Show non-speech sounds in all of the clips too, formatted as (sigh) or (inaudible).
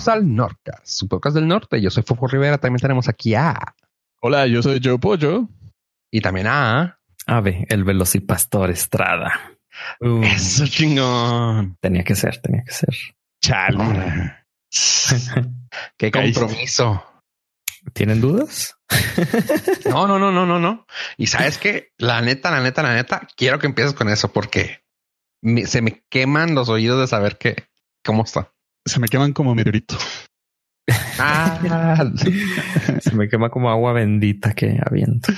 Bienvenidos al Norcas, su podcast del norte. Yo soy Fofo Rivera. También tenemos aquí a. Hola, yo soy Joe Pollo. Y también a. Ave, el Velocipastor Estrada. Uh, Eso chingón. Tenía que ser, tenía que ser. Chale. (laughs) Qué compromiso. ¿Tienen dudas? (laughs) no, no, no, no, no, no. Y sabes que la neta, la neta, la neta, quiero que empieces con eso porque se me queman los oídos de saber que cómo está. Se me queman como meteorito. Ah, (laughs) se me quema como agua bendita que aviento.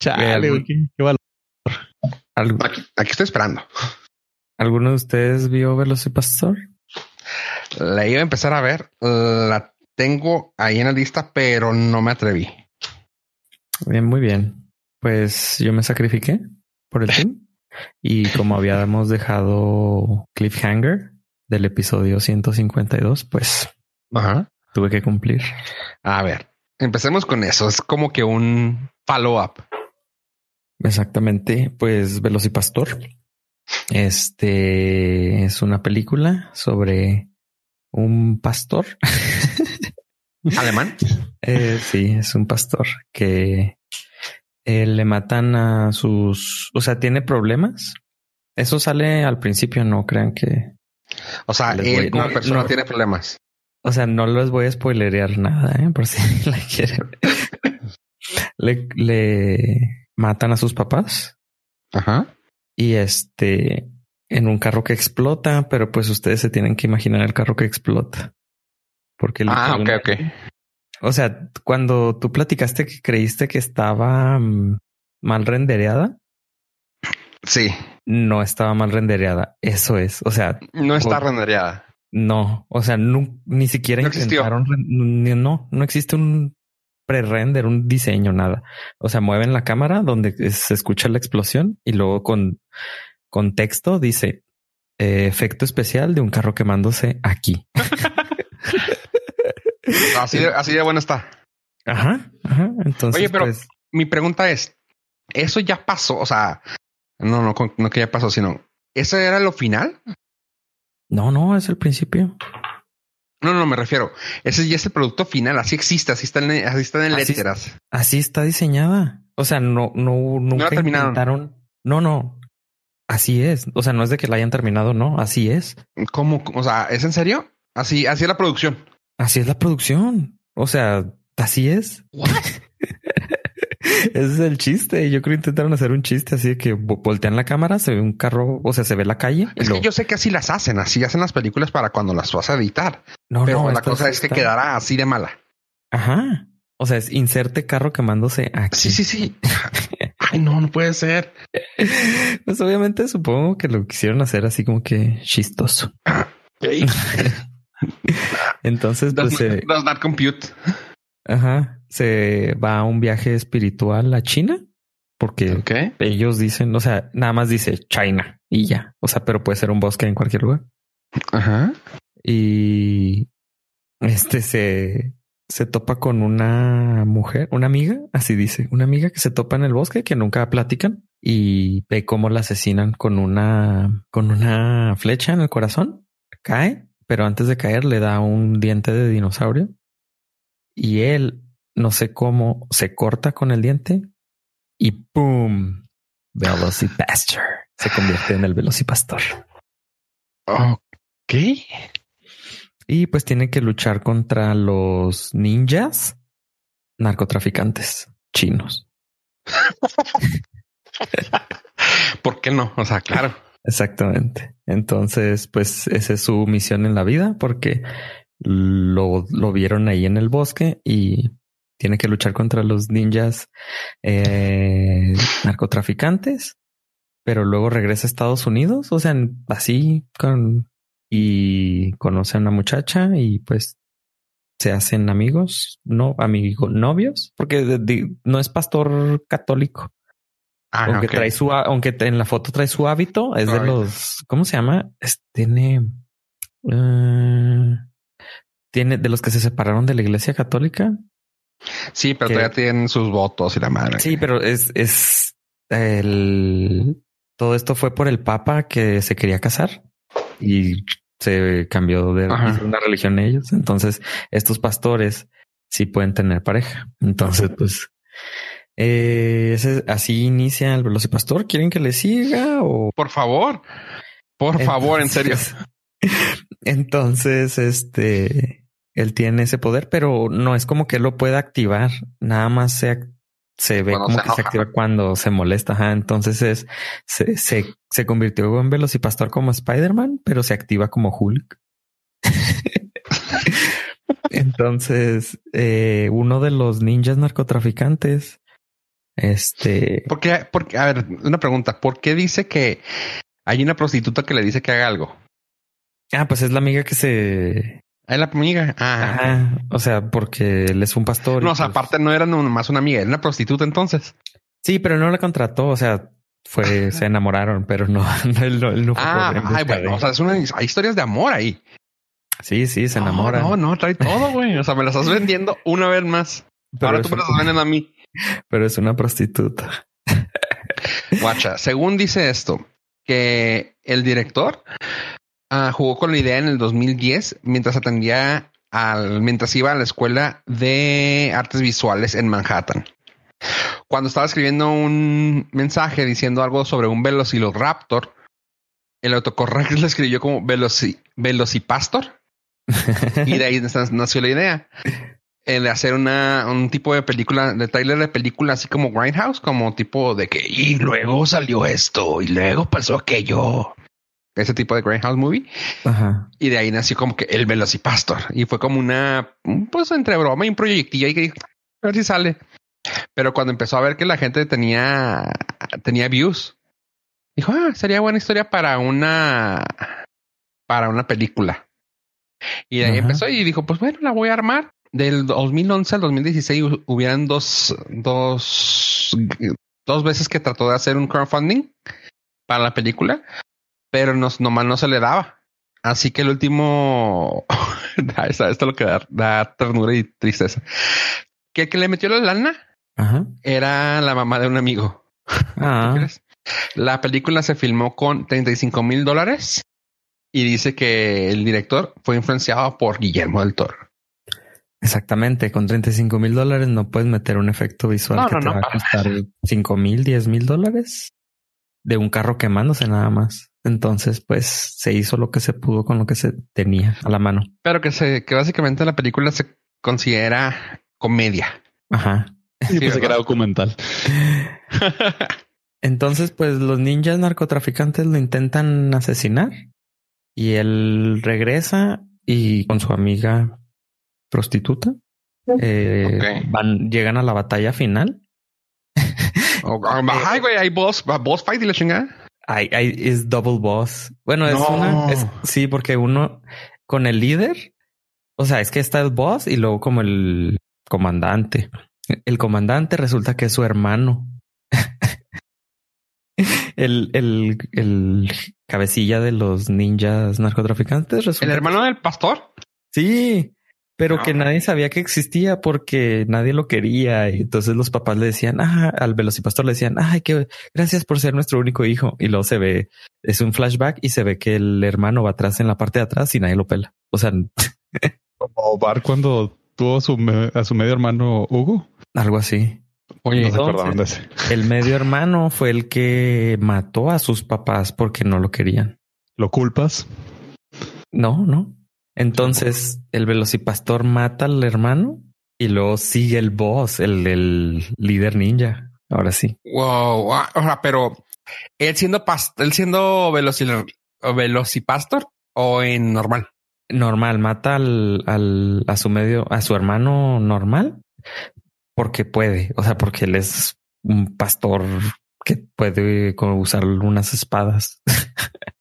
Chale, qué, valor. Aquí, aquí, estoy esperando. ¿Alguno de ustedes vio Velocipastor? La iba a empezar a ver. La tengo ahí en la lista, pero no me atreví. Bien, muy bien. Pues yo me sacrifiqué por el (laughs) team. y como habíamos dejado cliffhanger del episodio 152, pues tuve que cumplir. A ver, empecemos con eso. Es como que un follow-up. Exactamente. Pues Velocipastor. Este es una película sobre un pastor (laughs) ¿Alemán? Eh, sí, es un pastor que eh, le matan a sus, o sea, tiene problemas. Eso sale al principio, no crean que. O sea, él como persona no, tiene problemas. O sea, no les voy a spoilerear nada, ¿eh? por si (laughs) la quieren. le, le matan a sus papás. Ajá. Y este, en un carro que explota, pero pues ustedes se tienen que imaginar el carro que explota. Porque ah, ok, ok. O sea, cuando tú platicaste que creíste que estaba mm, mal rendereada. Sí. No estaba mal rendereada. Eso es. O sea, no está rendereada. No, o sea, ni siquiera no intentaron. No, no existe un pre-render, un diseño, nada. O sea, mueven la cámara donde se escucha la explosión y luego con, con texto dice eh, efecto especial de un carro quemándose aquí. (laughs) Así de, así de bueno está. Ajá, ajá. Entonces, oye, pero pues mi pregunta es: ¿eso ya pasó? O sea, no, no, no que ya pasó, sino ¿eso era lo final? No, no, es el principio. No, no, me refiero. Ese ya es el producto final. Así existe, así está en, así está en letras. Así está diseñada. O sea, no, no, nunca no terminaron. No, no. Así es. O sea, no es de que la hayan terminado, no. Así es. ¿Cómo? O sea, ¿es en serio? Así, así es la producción. Así es la producción. O sea, así es. (laughs) Ese es el chiste. Yo creo que intentaron hacer un chiste así de que voltean la cámara, se ve un carro, o sea, se ve la calle. Es que yo sé que así las hacen, así hacen las películas para cuando las vas a editar. No, Pero no, la cosa es que quedará así de mala. Ajá. O sea, es inserte carro quemándose aquí. Sí, sí, sí. (laughs) Ay, no, no puede ser. Pues obviamente supongo que lo quisieron hacer así como que chistoso. (laughs) Entonces, pues se, does not compute. Ajá. Se va a un viaje espiritual a China porque ellos dicen, o sea, nada más dice China y ya. O sea, pero puede ser un bosque en cualquier lugar. Ajá. Y este se, se topa con una mujer, una amiga, así dice, una amiga que se topa en el bosque que nunca platican y ve cómo la asesinan con una, con una flecha en el corazón. Cae pero antes de caer le da un diente de dinosaurio y él, no sé cómo, se corta con el diente y ¡pum! Velocipastor. Se convierte en el Velocipastor. Ok. Y pues tiene que luchar contra los ninjas narcotraficantes chinos. (laughs) ¿Por qué no? O sea, claro. Exactamente. Entonces, pues esa es su misión en la vida porque lo, lo vieron ahí en el bosque y tiene que luchar contra los ninjas eh, narcotraficantes, pero luego regresa a Estados Unidos, o sea, así con y conoce a una muchacha y pues se hacen amigos, no amigos, novios, porque no es pastor católico. Ah, aunque trae su, aunque en la foto trae su hábito, es de los, ¿cómo se llama? tiene, eh, tiene de los que se separaron de la iglesia católica. Sí, pero todavía tienen sus votos y la madre. Sí, pero es, es el, todo esto fue por el papa que se quería casar y se cambió de una religión ellos. Entonces, estos pastores sí pueden tener pareja. Entonces, pues, eh, ese- así inicia el velocipastor. ¿Quieren que le siga o Por favor. Por favor, en serio. Entonces, (laughs) este, él tiene ese poder, pero no es como que él lo pueda activar. Nada más se, se ve Cuando como se que se activa cuando se molesta. Ajá. Entonces es, se, se, se convirtió en Velocipastor como Spider-Man, pero se activa como Hulk. (laughs) Entonces, eh, uno de los ninjas narcotraficantes, este, ¿Por qué? Porque, a ver, una pregunta. ¿Por qué dice que hay una prostituta que le dice que haga algo? ah, pues es la amiga que se, Hay la amiga. Ah. ajá, o sea, porque él es un pastor. No, o sea, pues- aparte no era nomás una amiga, era una prostituta entonces. Sí, pero no la contrató, o sea, fue, se enamoraron, pero no, (laughs) no, él, no- él no fue Ah, ay, bueno, de- o sea, es una, hay historias de amor ahí. sí, sí, se enamora. No, no, trae todo, güey. O sea, me la estás (laughs) vendiendo una vez más. pero, Ahora es, tú me la estás vendiendo a mí. pero es una prostituta. Guacha, según dice esto, que el director ah, jugó con la idea en el 2010 mientras atendía al, mientras iba a la escuela de artes visuales en Manhattan. Cuando estaba escribiendo un mensaje diciendo algo sobre un velociraptor, el autocorrecto (laughs) le escribió como veloci, velocipastor (laughs) y de ahí nació la idea de hacer una un tipo de película de trailer de película así como Grindhouse, como tipo de que y luego salió esto y luego pasó aquello. Ese tipo de Grindhouse movie. Ajá. Y de ahí nació como que el Velocipastor. Y fue como una, pues entre broma y un proyectillo y que dijo, a ver si sale. Pero cuando empezó a ver que la gente tenía, tenía views, dijo, ah, sería buena historia para una, para una película. Y de ahí Ajá. empezó y dijo, pues bueno, la voy a armar. Del 2011 al 2016 hu- hubieran dos, dos, dos veces que trató de hacer un crowdfunding para la película, pero no, nomás no se le daba. Así que el último, da- (laughs) esto esto es lo que da, da ternura y tristeza. Que el que le metió la lana Ajá. era la mamá de un amigo. ¿Tú Ah, crees? La película se filmó con 35 mil dólares y dice que el director fue influenciado por Guillermo del Toro. exactamente. Con 35 mil dólares no puedes meter un efecto visual No, que no, te no, va a costar 5 mil, 10 mil dólares de un carro quemándose nada más. Entonces, pues se hizo lo que se pudo con lo que se tenía a la mano. Pero que se, que básicamente la película se considera comedia. Ajá. Sí, pues era documental. (laughs) Entonces, pues los ninjas narcotraficantes lo intentan asesinar y él regresa y con su amiga prostituta eh, van, llegan a la batalla final. Oh, oh, (laughs) ay, güey, hay boss, boss fight y la chingada. Hay, hay, es double boss. Bueno, es No. una, es- sí, porque uno con el líder, o sea, es que está el boss y luego como el comandante. El comandante resulta que es su hermano. (laughs) el, el, el cabecilla de los ninjas narcotraficantes resulta El hermano del pastor. Sí, pero que Ah. nadie sabía que existía porque nadie lo quería. Y entonces los papás le decían, ah, al velocipastor le decían, ay, que gracias por ser nuestro único hijo. Y luego se ve, es un flashback y se ve que el hermano va atrás en la parte de atrás y nadie lo pela. O sea, (laughs) Como Bar cuando tuvo a su, a su medio hermano Hugo. algo así. Oye, No entonces- de. (laughs) El medio hermano fue el que mató a sus papás porque no lo querían. ¿Lo culpas? No, no. Entonces el velocipastor mata al hermano y luego sigue el boss, el, el líder ninja. Ahora sí. wow, ah, o sea, pero él siendo past él siendo veloci- velocipastor o en normal. normal, mata al, al, a su medio, a su hermano normal, porque puede, o sea, porque él es un pastor que puede usar unas espadas. (laughs)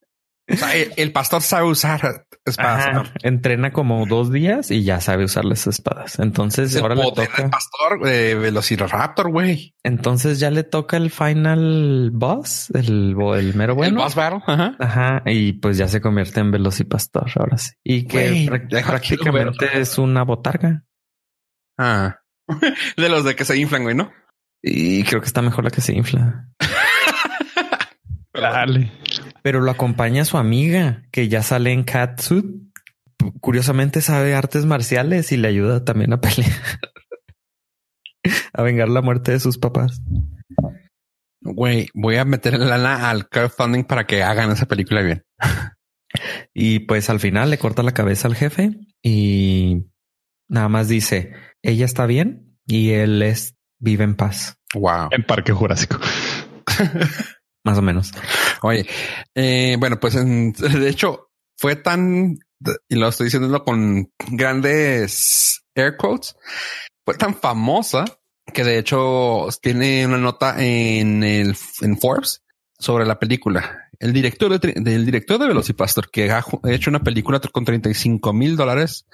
O sea, el, el pastor sabe usar espadas. Ajá, Entrena como dos días y ya sabe usar las espadas. Entonces El ahora le toca, del pastor de Velociraptor, güey. entonces ya le toca el final boss, el, el mero El bueno. boss battle. Ajá. Ajá, y pues ya se convierte en velocipastor ahora sí. Y que prácticamente ver. es una botarga. Ah. (laughs) De los de que se inflan, güey, ¿no? Y creo que está mejor la que se infla. (laughs) Dale. Pero lo acompaña su amiga que ya sale en Catsuit. Curiosamente sabe artes marciales y le ayuda también a pelear. (laughs) a vengar la muerte de sus papás. Güey, voy a meter lana al crowdfunding para que hagan esa película bien. (laughs) Y pues al final le corta la cabeza al jefe y nada más dice, ella está bien y él es vive en paz. Wow. En Parque Jurásico. (laughs) Más o menos. Oye, eh, bueno, pues en- (laughs) de hecho fue tan, y lo estoy diciendo con grandes air quotes, fue tan famosa que de hecho tiene una nota en el en Forbes sobre la película. El director de, del director de Velocipastor que ha hecho una película con 35 mil dólares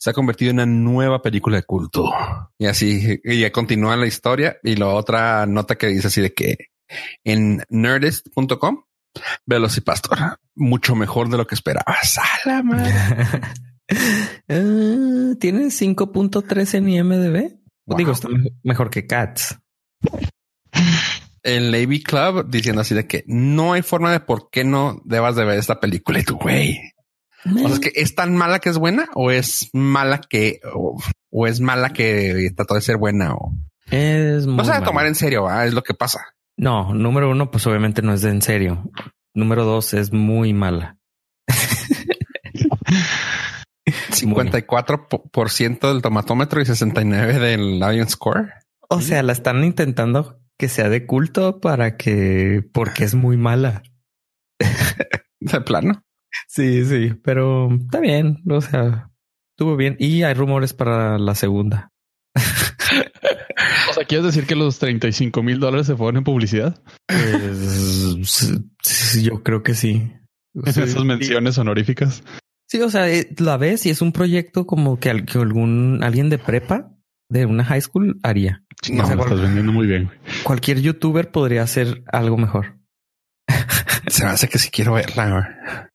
se ha convertido en una nueva película de culto. Y así, y ya continúa la historia. Y la otra nota que dice así de que en nerdist.com, Velocipastor, mucho mejor de lo que esperabas. ¡A la! (laughs) Eh, Tiene 5.3 en IMDB. Wow. Digo, está me- mejor que Cats. El Navy Club diciendo así de que no hay forma de por qué no debas de ver esta película y tú, güey. O sea, es que es tan mala que es buena o es mala que, o, o es mala que trató de ser buena o Es no se tomar en serio. Es lo que pasa. No, número uno, pues obviamente no es de en serio. Número dos, es muy mala. (laughs) 54% del tomatómetro y 69 del audience score. O sea, la están intentando que sea de culto para que, porque es muy mala. (laughs) De plano. Sí, sí, pero está bien. O sea, estuvo bien. Y hay rumores para la segunda. O sea, ¿quieres decir que los 35 mil dólares se fueron en publicidad? Pues, yo creo que sí. Sí, Esas menciones honoríficas. Sí, o sea, eh, la ves y es un proyecto como que, al- que algún alguien de prepa de una high school haría. No, O sea, lo estás vendiendo muy bien. Cualquier youtuber podría hacer algo mejor. (laughs) Se me hace que si quiero verla.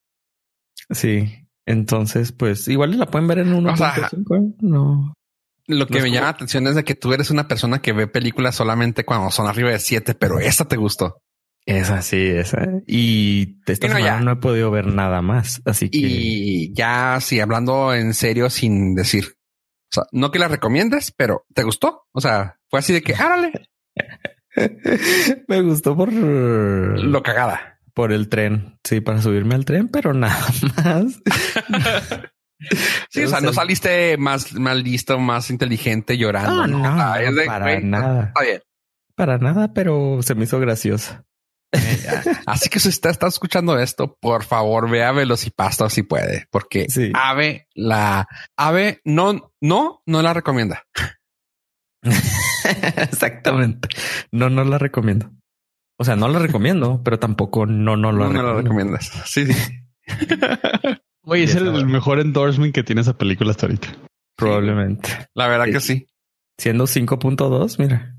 Sí. Entonces, pues igual la pueden ver en 1.5. O sea, no. Lo que No me como- llama la atención es de que tú eres una persona que ve películas solamente cuando son arriba de siete, pero esta te gustó. Esa sí, esa. Y esta semana ya. no he podido ver nada más. Así que Y ya, sí, hablando en serio, sin decir, o sea, no que la recomiendes, pero te gustó. O sea, fue así de que, árale, (laughs) me gustó por lo cagada. por el tren. Sí, para subirme al tren, pero nada (laughs) más. (laughs) (laughs) Sí, o sea, no saliste más, más listo, más inteligente llorando. Ah, no, no, de, para güey, nada. Está bien. Para nada, pero se me hizo graciosa. Así que si usted está escuchando esto, por favor, vea Velocipasto si puede, porque Sí. Ave, la Ave no, no, no la recomienda. (laughs) Exactamente. No, no la recomiendo. O sea, no la recomiendo, pero tampoco no, no No, la no la recomiendas. Sí, sí. (laughs) Güey, es el, mejor endorsement que tiene esa película hasta ahorita. Probablemente. La verdad Sí. que sí. Siendo 5.2, mira.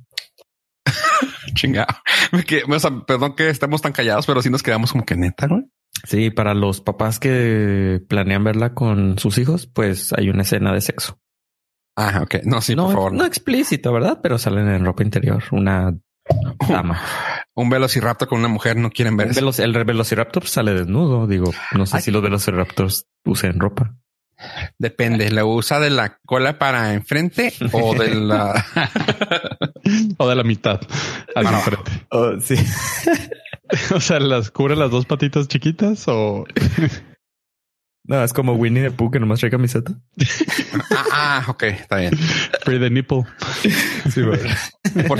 (laughs) Chingado. (laughs) O sea, perdón que estemos tan callados, pero sí nos quedamos como que neta, güey. Sí, para los papás que planean verla con sus hijos, pues hay una escena de sexo. Ah, ok. No, sí, no, por favor. no explícito, ¿verdad? Pero salen en ropa interior. Una dama. Un velociraptor con una mujer no quieren ver veloc- el velociraptor sale desnudo. Digo, no sé Ay. si los velociraptors usen ropa. Depende. ¿La usa de la cola para enfrente o de (laughs) la... (laughs) O de la mitad al Para frente. Oh, sí. (laughs) O sea, las cubre las dos patitas chiquitas o No, es como Winnie the Pooh que nomás trae camiseta. ah, ah, ok. Está bien. free the nipple. Sí, Por,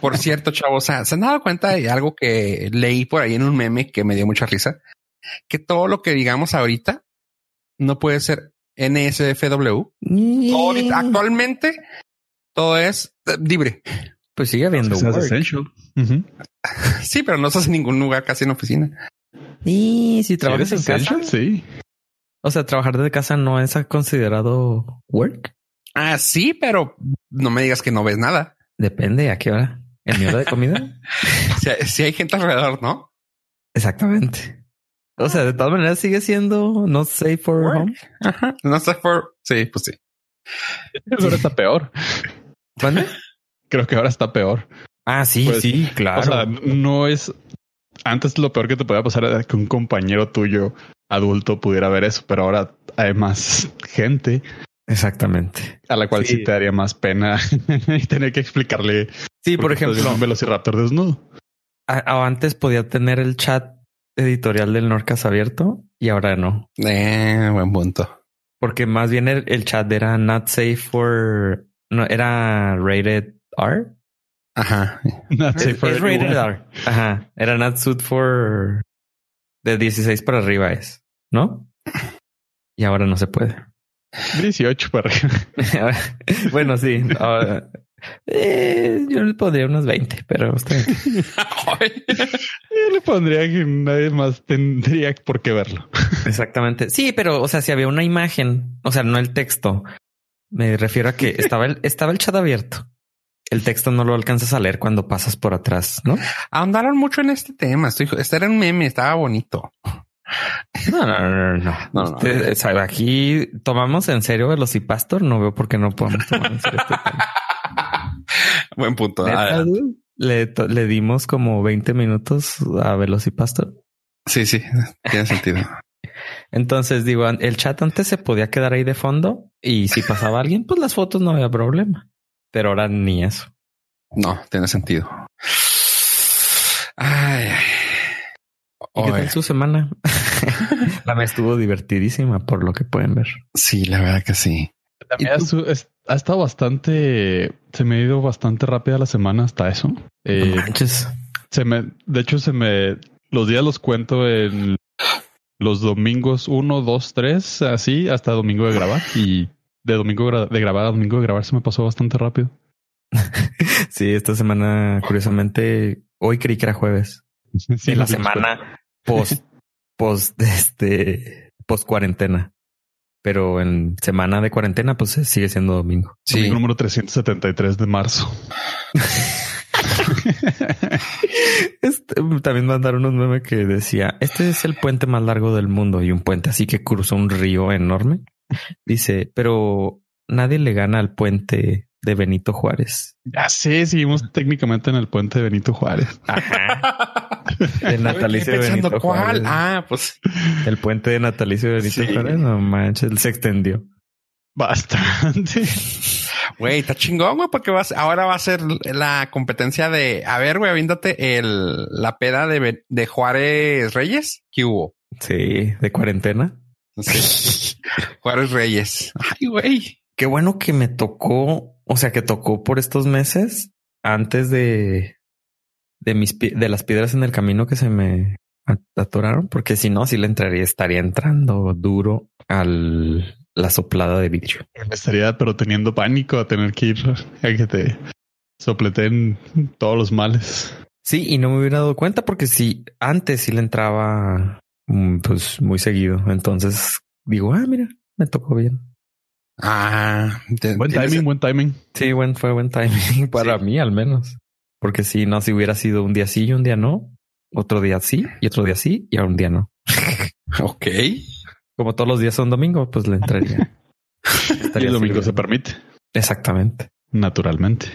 por cierto, chavos, o sea, ¿se han dado cuenta de algo que leí por ahí en un meme que me dio mucha risa? Que todo lo que digamos ahorita no puede ser NSFW. Ahorita- actualmente todo es eh, libre. Pues sigue habiendo. Sí, pero no se hace en ningún lugar, casi en oficina. Y si trabajas en casa, sí. O sea, trabajar desde casa no es considerado work. Ah, sí, pero no me digas que no ves nada. Depende a qué hora. ¿En mi hora de comida? (laughs) (laughs) Si, hay- si hay gente alrededor, ¿no? Exactamente. O sea, de todas maneras sigue siendo not safe for Work. home. Ajá. No sé por. Sí, pues sí. Ahora está peor. ¿Mande? Creo que ahora está peor. Ah, sí, Pues, sí, claro. O sea, no es antes lo peor que te podía pasar era que un compañero tuyo adulto pudiera ver eso, pero ahora hay más gente Exactamente. a la cual sí, Sí. te daría más pena (laughs) y tener que explicarle. Sí, por viendo ejemplo, un velociraptor desnudo. a- antes podía tener el chat editorial del Norcas abierto y ahora no. Eh, buen punto. Porque más bien el, el chat era not safe for... No, era rated R. Ajá. Not Es, safe for es rated. R. Ajá. Era not suit for... De 16 para arriba es, ¿no? Y ahora no se puede. 18 para arriba. bueno, sí. ahora- eh, yo le pondría unos 20, pero está bien. (laughs) Yo le pondría que nadie más tendría por qué verlo. Exactamente. Sí, pero, o sea, si había una imagen, o sea, no el texto, me refiero a que estaba el, estaba el chat abierto. El texto no lo alcanzas a leer cuando pasas por atrás, ¿no? Ahondaron mucho en este tema. Estoy, este era un meme, estaba bonito. No, no, no, no. no. (laughs) No, no. Usted, sabe, aquí tomamos en serio Velocipastor. No veo por qué no podemos tomar en serio este tema. (laughs) Buen punto. Neta, dude, Le, le dimos como 20 minutos a Velocipastor. Sí, sí, tiene sentido. (laughs) Entonces digo, el chat antes se podía quedar ahí de fondo y si pasaba alguien, pues las fotos no había problema. Pero ahora ni eso. No, tiene sentido. Ay, ay. ¿Y qué tal su semana? (laughs) La mía estuvo divertidísima por lo que pueden ver. sí, la verdad que sí. Su- es- ha estado bastante, se me ha ido bastante rápida la semana hasta eso. Eh, se me, de hecho, se me, los días los cuento en los domingos uno, dos, tres, así hasta domingo de grabar y de domingo de grabar a domingo de grabar se me pasó bastante rápido. (laughs) Sí, esta semana, curiosamente, hoy creí que era jueves. Sí, en la semana post, post, este, post cuarentena. Pero en semana de cuarentena, pues eh, sigue siendo domingo. Sí, Domingo número 373 de marzo. (laughs) Este, también mandaron unos memes que decía, este es el puente más largo del mundo y un puente así que cruzó un río enorme. Dice, pero nadie le gana al puente de Benito Juárez. Ya sé, seguimos técnicamente en el puente de Benito Juárez. (laughs) El natalicio de Benito ¿cuál? Juárez. Ah, pues El puente de natalicio de Benito Sí. Juárez. No manches, se extendió. Bastante. Güey, está chingón, güey, porque vas, ahora va a ser la competencia de, a ver, güey, aviéntate el, la peda de, de Juárez Reyes. ¿Qué hubo? Sí, de cuarentena. Sí. (laughs) Juárez Reyes. Ay, güey. Qué bueno que me tocó, o sea, que tocó por estos meses antes de de mis de las piedras en el camino que se me atoraron, porque si no, sí le entraría, estaría entrando duro al la soplada de vidrio. Estaría, pero teniendo pánico a tener que ir a que te sopleten todos los males. Sí, y no me hubiera dado cuenta porque si antes sí le entraba mm, pues muy seguido. Entonces digo, ah, mira, me tocó bien. Ah, te- Buen tienes- timing, buen timing. Sí, buen, fue buen timing (laughs) para Sí. mí al menos. Porque si no, si hubiera sido un día sí y un día no, otro día sí y otro día sí y ahora un día no. (laughs) Ok. Como todos los días son domingo, pues le entraría. (laughs) Y el domingo se permite, Exactamente. naturalmente.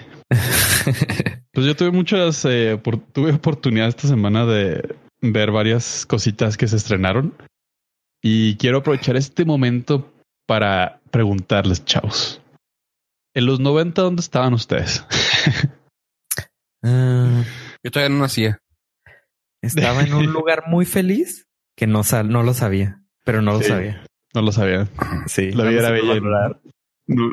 Pues yo tuve muchas, eh, tuve oportunidad esta semana de ver varias cositas que se estrenaron y quiero aprovechar este momento para preguntarles, chavos. En los 90, ¿dónde estaban ustedes? Ah, Yo todavía no nacía. estaba en un (laughs) lugar muy feliz que no, sal- no lo sabía, pero no lo Sí. sabía. No lo sabía. Sí, La vida lo era bella. (laughs) No.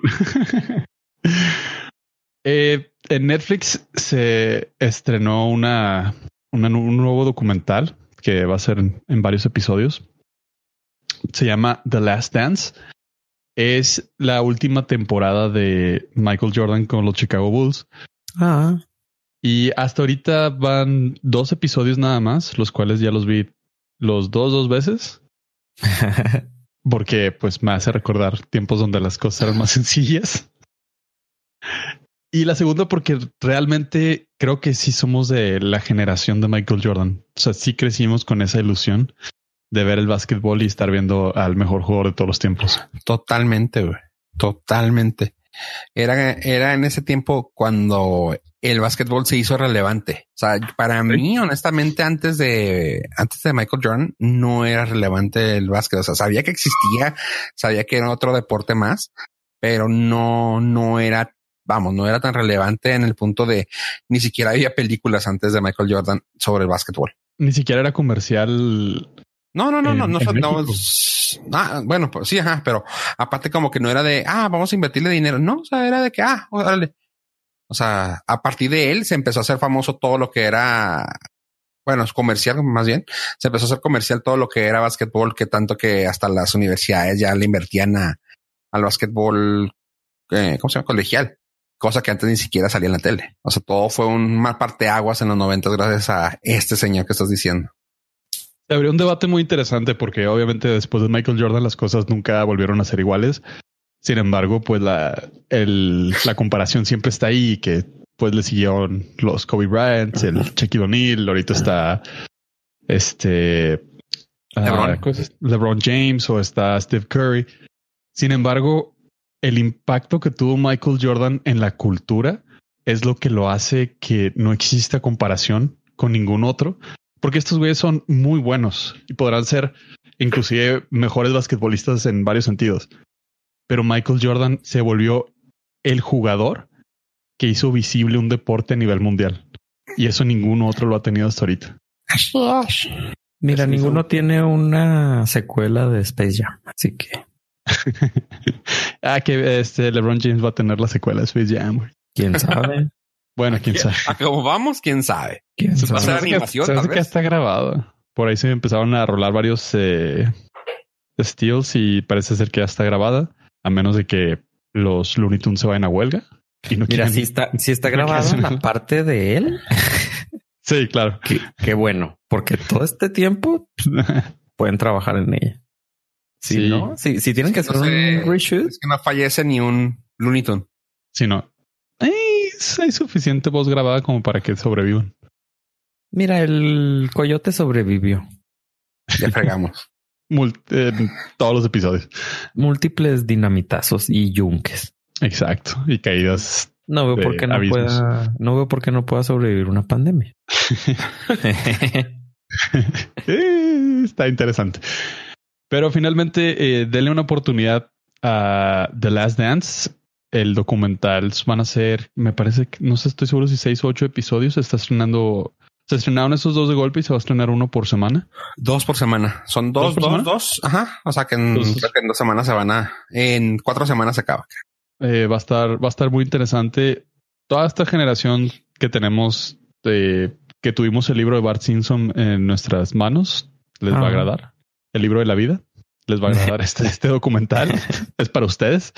Eh, en Netflix se estrenó una, una- un nuevo documental que va a ser en, en varios episodios. Se llama The Last Dance. Es la última temporada de Michael Jordan con los Chicago Bulls. Ah, Y hasta ahorita van dos episodios nada más, los cuales ya los vi los dos, dos veces. (laughs) porque pues me hace recordar tiempos donde las cosas eran más (laughs) sencillas. Y la segunda porque realmente creo que sí somos de la generación de Michael Jordan. O sea, sí crecimos con esa ilusión de ver el básquetbol y estar viendo al mejor jugador de todos los tiempos. Totalmente, güey. Totalmente. Era, era en ese tiempo cuando el básquetbol se hizo relevante. O sea, para mí, honestamente, antes de, antes de Michael Jordan, no era relevante el básquet. O sea, sabía que existía, sabía que era otro deporte más, pero no, no era, vamos, no era tan relevante en el punto de ni siquiera había películas antes de Michael Jordan sobre el básquetbol. Ni siquiera era comercial. No, no, no, no, no, no, ah, bueno, pues sí, ajá, pero aparte como que no era de, ah, vamos a invertirle dinero. No, o sea, era de que, ah, órale, o sea, a partir de él se empezó a hacer famoso todo lo que era, bueno, comercial más bien. Se empezó a hacer comercial todo lo que era básquetbol, que tanto que hasta las universidades ya le invertían a, al básquetbol, eh, ¿cómo se llama? Colegial. Cosa que antes ni siquiera salía en la tele. O sea, todo fue un parte aguas en los 90 gracias a este señor que estás diciendo. Se abrió un debate muy interesante porque obviamente después de Michael Jordan las cosas nunca volvieron a ser iguales. Sin embargo, pues la, el, la comparación siempre está ahí que pues le siguieron los Kobe Bryant, el Shaquille O'Neal, ahorita está este LeBron. Uh, LeBron James o está Steve Curry. Sin embargo, el impacto que tuvo Michael Jordan en la cultura es lo que lo hace que no exista comparación con ningún otro, porque estos güeyes son muy buenos y podrán ser inclusive mejores basquetbolistas en varios sentidos pero Michael Jordan se volvió el jugador que hizo visible un deporte a nivel mundial. Y eso ninguno otro lo ha tenido hasta ahorita. Mira, ninguno tiene una secuela de Space Jam, así que. (laughs) ah, que este LeBron James va a tener la secuela de Space Jam. ¿Quién sabe? (laughs) bueno, quién sabe. ¿A cómo vamos? ¿Quién sabe? ¿Quién sabe? Va a ser animación, que, que está grabado. Por ahí se empezaron a rolar varios eh, steals y parece ser que ya está grabada a menos de que los Looney Tunes se vayan a huelga. Y no Mira, si está, si está grabado la parte de él. sí, claro. Qué, bueno, porque todo este tiempo (laughs) pueden trabajar en ella. Si no, si, si tienen que hacer un reshoot. Es que no fallece ni un Looney Tune. Si no, hay, suficiente voz grabada como para que sobrevivan. Mira, el coyote sobrevivió. Ya fregamos (laughs) en todos los episodios. Múltiples dinamitazos y yunques. Exacto. Y caídas. No veo por qué no pueda, no veo por qué no pueda sobrevivir una pandemia. (laughs) (laughs) Eh, está interesante. Pero finalmente, eh, denle una oportunidad a The Last Dance. El documental van a ser, me parece que no sé, estoy seguro si seis o ocho episodios. está estrenando se estrenaron esos dos de golpe y se va a estrenar uno por semana. Dos por semana. Son dos, dos, dos, Ajá. O sea que en, dos semanas se van a, en cuatro semanas se acaba. Eh, va a estar, va a estar muy interesante. Toda esta generación que tenemos de que tuvimos el libro de Bart Simpson en nuestras manos, les va a agradar. El libro de la vida. Les va a (laughs) agradar este, este documental. es para ustedes.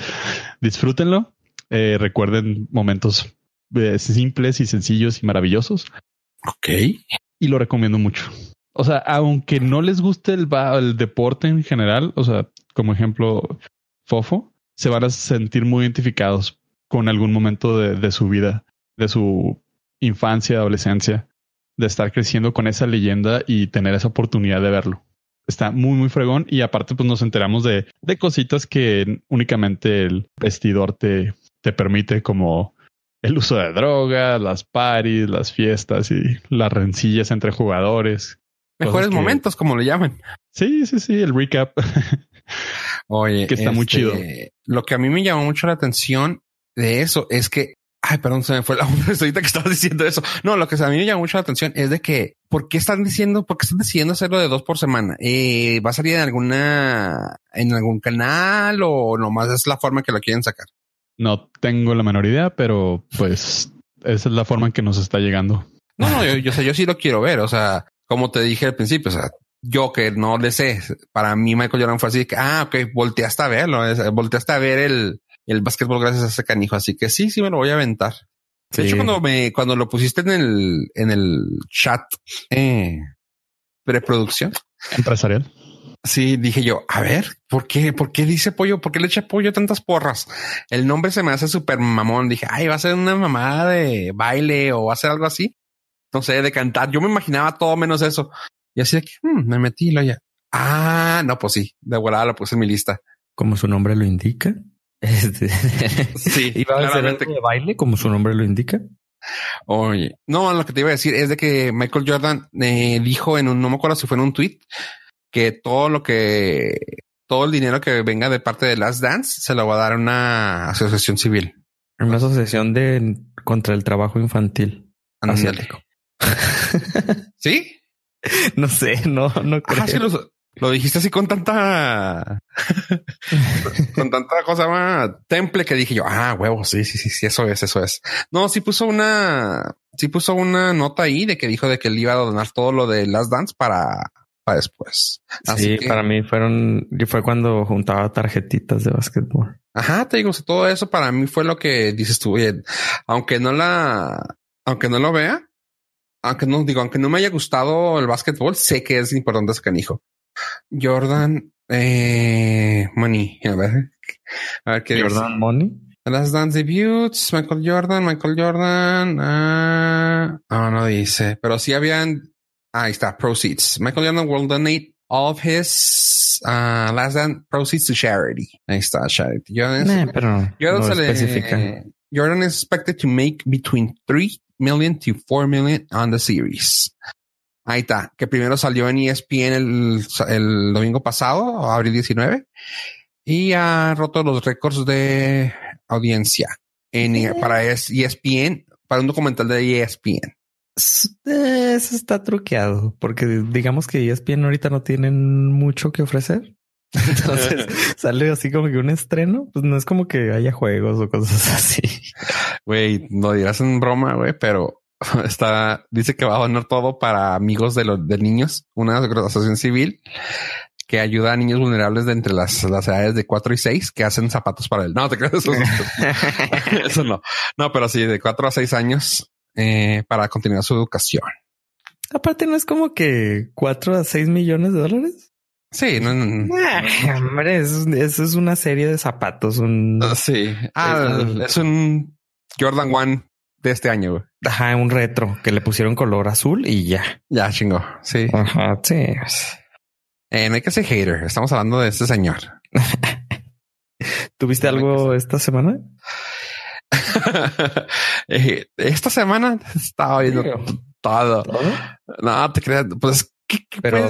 Disfrútenlo. Eh, recuerden momentos eh, simples y sencillos y maravillosos. Ok. Y lo recomiendo mucho. O sea, aunque no les guste el, el deporte en general, o sea, como ejemplo, Fofo, se van a sentir muy identificados con algún momento de, de su vida, de su infancia, adolescencia, de estar creciendo con esa leyenda y tener esa oportunidad de verlo. Está muy, muy fregón y aparte pues nos enteramos de, de cositas que únicamente el vestidor te, te permite como el uso de drogas, las paris, las fiestas y las rencillas entre jugadores. Mejores momentos, como le llaman. Sí, sí, sí, el recap. (laughs) Oye, que está muy chido. Este, lo que a mí me llamó mucho la atención de eso es que, ay, perdón, se me fue la (laughs) onda ahorita que estabas diciendo eso. No, lo que a mí me llamó mucho la atención es de que, ¿por qué están diciendo, por qué están decidiendo hacerlo de dos por semana? Eh, ¿Va a salir en alguna, en algún canal o nomás es la forma que lo quieren sacar? No tengo la menor idea, pero pues esa es la forma en que nos está llegando. No, no, yo, yo, yo sí lo quiero ver. O sea, como te dije al principio, o sea, yo que no le sé, para mí Michael Jordan fue así que, ah, ok, volteaste a verlo, volteaste a ver el, el básquetbol gracias a ese canijo. Así que sí, sí me lo voy a aventar. De hecho, cuando me, cuando lo pusiste en el, en el chat, eh, preproducción empresarial, Sí, dije yo, a ver, ¿por qué? ¿Por qué dice pollo? ¿Por qué le echa pollo tantas porras? El nombre se me hace súper mamón. Dije, ay, va a ser una mamada de baile o va a ser algo así. No sé, de cantar. Yo me imaginaba todo menos eso. Y así de que hmm, me metí y lo ya. Ah, no, pues sí, de volada lo puse en mi lista. Como su nombre lo indica. Este, sí, (laughs) iba a ser de baile, como su nombre lo indica. Oye, no, lo que te iba a decir es de que Michael Jordan eh, dijo en un, no me acuerdo si fue en un tweet, que todo lo que, todo el dinero que venga de parte de Last Dance se lo va a dar a una asociación civil. Una asociación de contra el trabajo infantil asiático. (laughs) ¿Sí? No sé, no, no creo. Ah, sí, lo, lo dijiste así con tanta, (laughs) con tanta cosa más temple que dije yo, ah, huevo, sí, sí, sí, sí, eso es, eso es. No, sí puso una, sí puso una nota ahí de que dijo de que él iba a donar todo lo de Last Dance para, para después. Así sí, para mí fueron, y fue cuando juntaba tarjetitas de básquetbol. Ajá, te digo, todo eso para mí fue lo que dices tú, oye, aunque no la, aunque no lo vea, aunque no digo, aunque no me haya gustado el básquetbol, sé que es importante ese canijo. Jordan eh, Money. A ver, a ver qué Jordan dice. Money. Last Dance debuts, Michael Jordan, Michael Jordan. Ah, no dice, pero sí habían. Ahí está, proceeds. Michael Jordan will donate all of his uh, Last Dance proceeds to charity. Ahí está, charity. Jordan, nah, pero Jordan no se le, Jordan is expected to make between 3 million to 4 million on the series. Ahí está, que primero salió en ESPN el, el domingo pasado, abril 19, y ha roto los récords de audiencia en, para ESPN, para un documental de ESPN. Eso está truqueado, porque digamos que ESPN ahorita no tienen mucho que ofrecer. (laughs) Entonces (laughs) sale así como que un estreno, pues no es como que haya juegos o cosas (laughs) así. Güey, no dirás en broma, güey, pero (laughs) está, dice que va a donar todo para amigos de los de niños, una asociación civil que ayuda a niños vulnerables de entre las, las edades de 4 y 6 que hacen zapatos para él. No te crees eso. (laughs) eso no. No, pero sí, de 4 a 6 años eh, para continuar su educación. Aparte, no es como que 4 a 6 millones de dólares. Sí, no, no, ah, hombre, eso, es una serie de zapatos. Un, uh, sí, ah, es, un Jordan One de este año. Güey. Ajá, un retro que le pusieron color azul y ya. Ya chingo. Sí. Ajá, sí. Eh, no hay que ser hater. Estamos hablando de este señor. (laughs) ¿Tuviste algo esta semana? (laughs) Eh, esta semana estaba viendo todo. No, te creas. Pues, ¿qué, Pero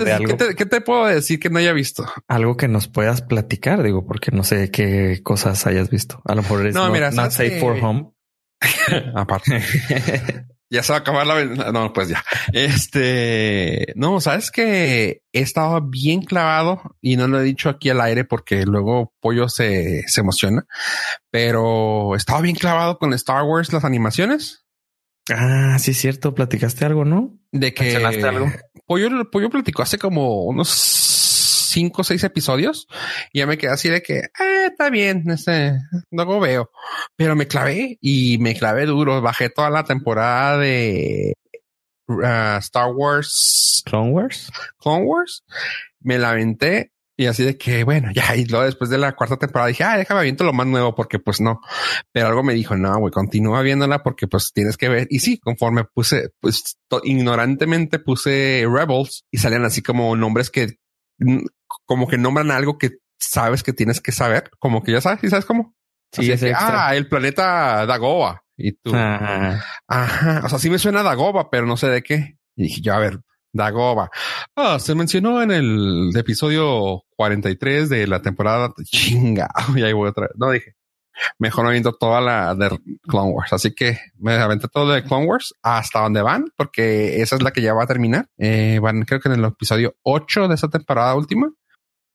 ¿Qué, te, puedo decir que no haya visto? Algo que nos puedas platicar, digo, porque no sé qué cosas hayas visto. A lo mejor es no, mira, not safe for home. (laughs) Aparte. (laughs) ya se va a acabar la No, pues ya. Este, no, sabes que he estado bien clavado y no lo he dicho aquí al aire porque luego Pollo se, se emociona, pero estaba bien clavado con Star Wars, las animaciones. Ah, sí, es cierto. Platicaste algo, ¿no? De que algo. Pollo, Pollo platicó hace como unos cinco o seis episodios y ya me quedé así de que eh, está bien, este, luego veo, pero me clavé y me clavé duro. Bajé toda la temporada de uh, Star Wars, Clone Wars, Clone Wars. Me la aventé y así de que, bueno, ya, y luego después de la cuarta temporada dije, ah, déjame aviento lo más nuevo porque pues no. Pero algo me dijo, no, güey, continúa viéndola porque pues tienes que ver. Y sí, conforme puse, pues ignorantemente puse Rebels y salían así como nombres que como que nombran algo que sabes que tienes que saber, como que ya sabes, y sabes cómo. Sí, es ah, el planeta Dagoba. Y tú, ajá. O sea, sí me suena Dagoba, pero no sé de qué. Y dije yo, a ver, Dagoba. Ah, se mencionó en el episodio 43 de la temporada. Chinga. (laughs) Y ahí voy otra vez. No dije. Mejor no viendo toda la de Clone Wars. Así que me aventé todo de Clone Wars hasta donde van, porque esa es la que ya va a terminar. Eh, van, creo que en el episodio 8 de esa temporada última.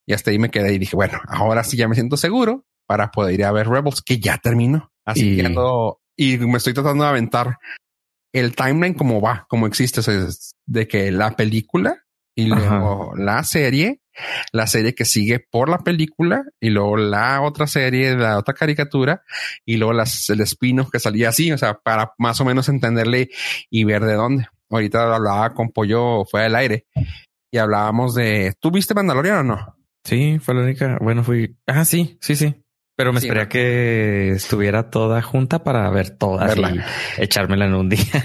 Y hasta ahí me quedé y dije, bueno, ahora sí ya me siento seguro para poder ir a ver Rebels, que ya terminó. Así que ando y me estoy tratando de aventar el timeline como va, como existe, de que la película y luego la serie la serie que sigue por la película y luego la otra serie, la otra caricatura y luego las, el espino que salía así, o sea, para más o menos entenderle y ver de dónde. Ahorita hablaba con Pollo fue del aire y hablábamos de, ¿tú viste Mandalorian o no? Sí, fue la única. Bueno, fui. Ah, sí, sí, sí. Pero me esperé que estuviera toda junta para ver todas y echármela en un día.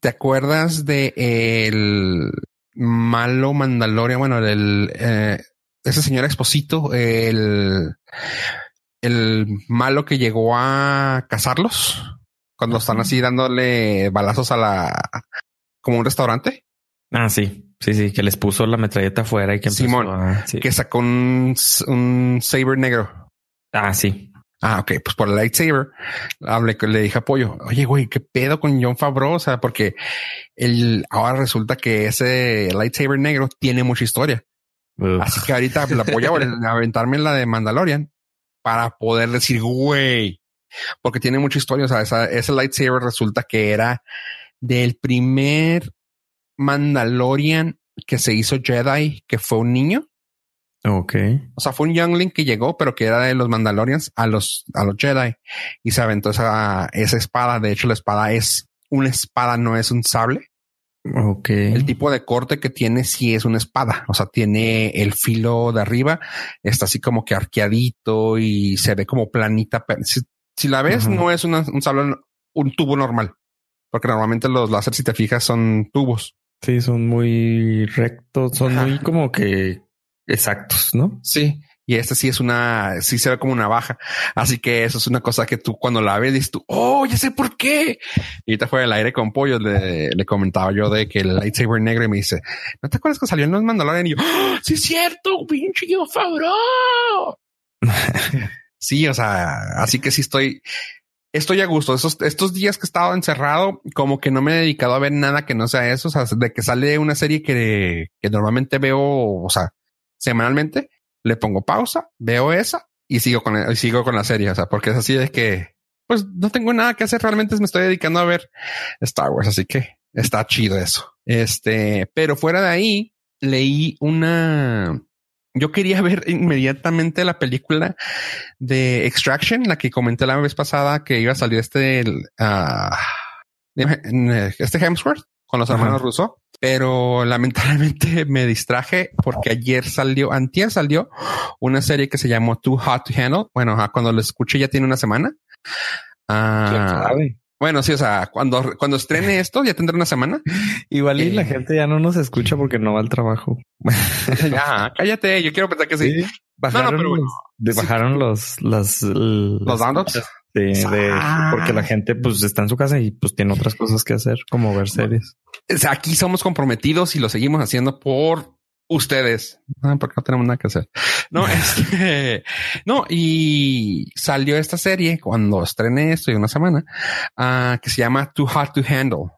¿Te acuerdas de el malo Mandalorian, bueno, el, eh, ese señor Exposito, el, el malo que llegó a cazarlos cuando están así dándole balazos a la como un restaurante. Ah, sí, sí, sí, que les puso la metralleta afuera y que Simón, a- sí. que sacó un, un saber negro. Ah, sí. Ah, ok, pues por el lightsaber hablé, le dije apoyo. Oye, güey, qué pedo con John Favreau, o sea, porque el ahora resulta que ese lightsaber negro tiene mucha historia. Uf. Así que ahorita la voy (laughs) a aventarme la de Mandalorian para poder decir, güey, porque tiene mucha historia. O sea, esa- ese lightsaber resulta que era del primer Mandalorian que se hizo Jedi, que fue un niño. Ok. O sea, fue un youngling que llegó, pero que era de los Mandalorians a los, a los Jedi y se aventó esa, esa espada. De hecho, la espada es una espada, no es un sable. Ok. El tipo de corte que tiene sí es una espada. O sea, tiene el filo de arriba, está así como que arqueadito y se ve como planita. Si, si la ves, no es una- un sable, un tubo normal. Porque normalmente los láser, si te fijas, son tubos. Sí, son muy rectos, son Ajá. muy como que exactos, ¿no? Sí. Y esta sí es una, sí se ve como una baja. Así que eso es una cosa que tú cuando la ves dices tú, oh, ya sé por qué. Y ahorita fue el aire con pollo. Le, comentaba yo de que el lightsaber negro me dice, ¿no te acuerdas que salió en los Mandalorian? Y yo, "¡Ah, sí es cierto, pinche Jon Favreau. (laughs) sí, o sea, así que sí estoy, estoy a gusto. Esos, estos días que he estado encerrado, como que no me he dedicado a ver nada que no sea eso. O sea, de que sale una serie que, que normalmente veo, o sea, semanalmente, le pongo pausa, veo esa y sigo con, y sigo con la serie. O sea, porque es así de que, pues no tengo nada que hacer. Realmente me estoy dedicando a ver Star Wars. Así que está chido eso. Este, pero fuera de ahí, leí una, yo quería (laughs) ver inmediatamente la película de Extraction, la que comenté la vez pasada que iba a salir este, ah, este Hemsworth con los Ajá. hermanos Russo, pero lamentablemente (laughs) me distraje porque ayer salió, antier salió una serie que se llamó Too Hot to Handle. Bueno, ajá, cuando lo escuché ya tiene una semana. Ah, bueno, sí, o sea, cuando, cuando estrene esto ya tendrá una semana. Igual y Eh. la gente ya no nos escucha porque no va al trabajo. (laughs) ya, cállate, yo quiero pensar que sí. Bajaron, pero bueno. los, de- bajaron los, las, Los downloads. De, de- Ah. porque la gente pues está en su casa y pues tiene otras cosas que hacer, como ver series. Aquí somos comprometidos y lo seguimos haciendo por ustedes. Ah, porque no tenemos nada que hacer. No, (laughs) este, no, y salió esta serie cuando estrené esto y una semana, ah, que se llama Too Hot to Handle.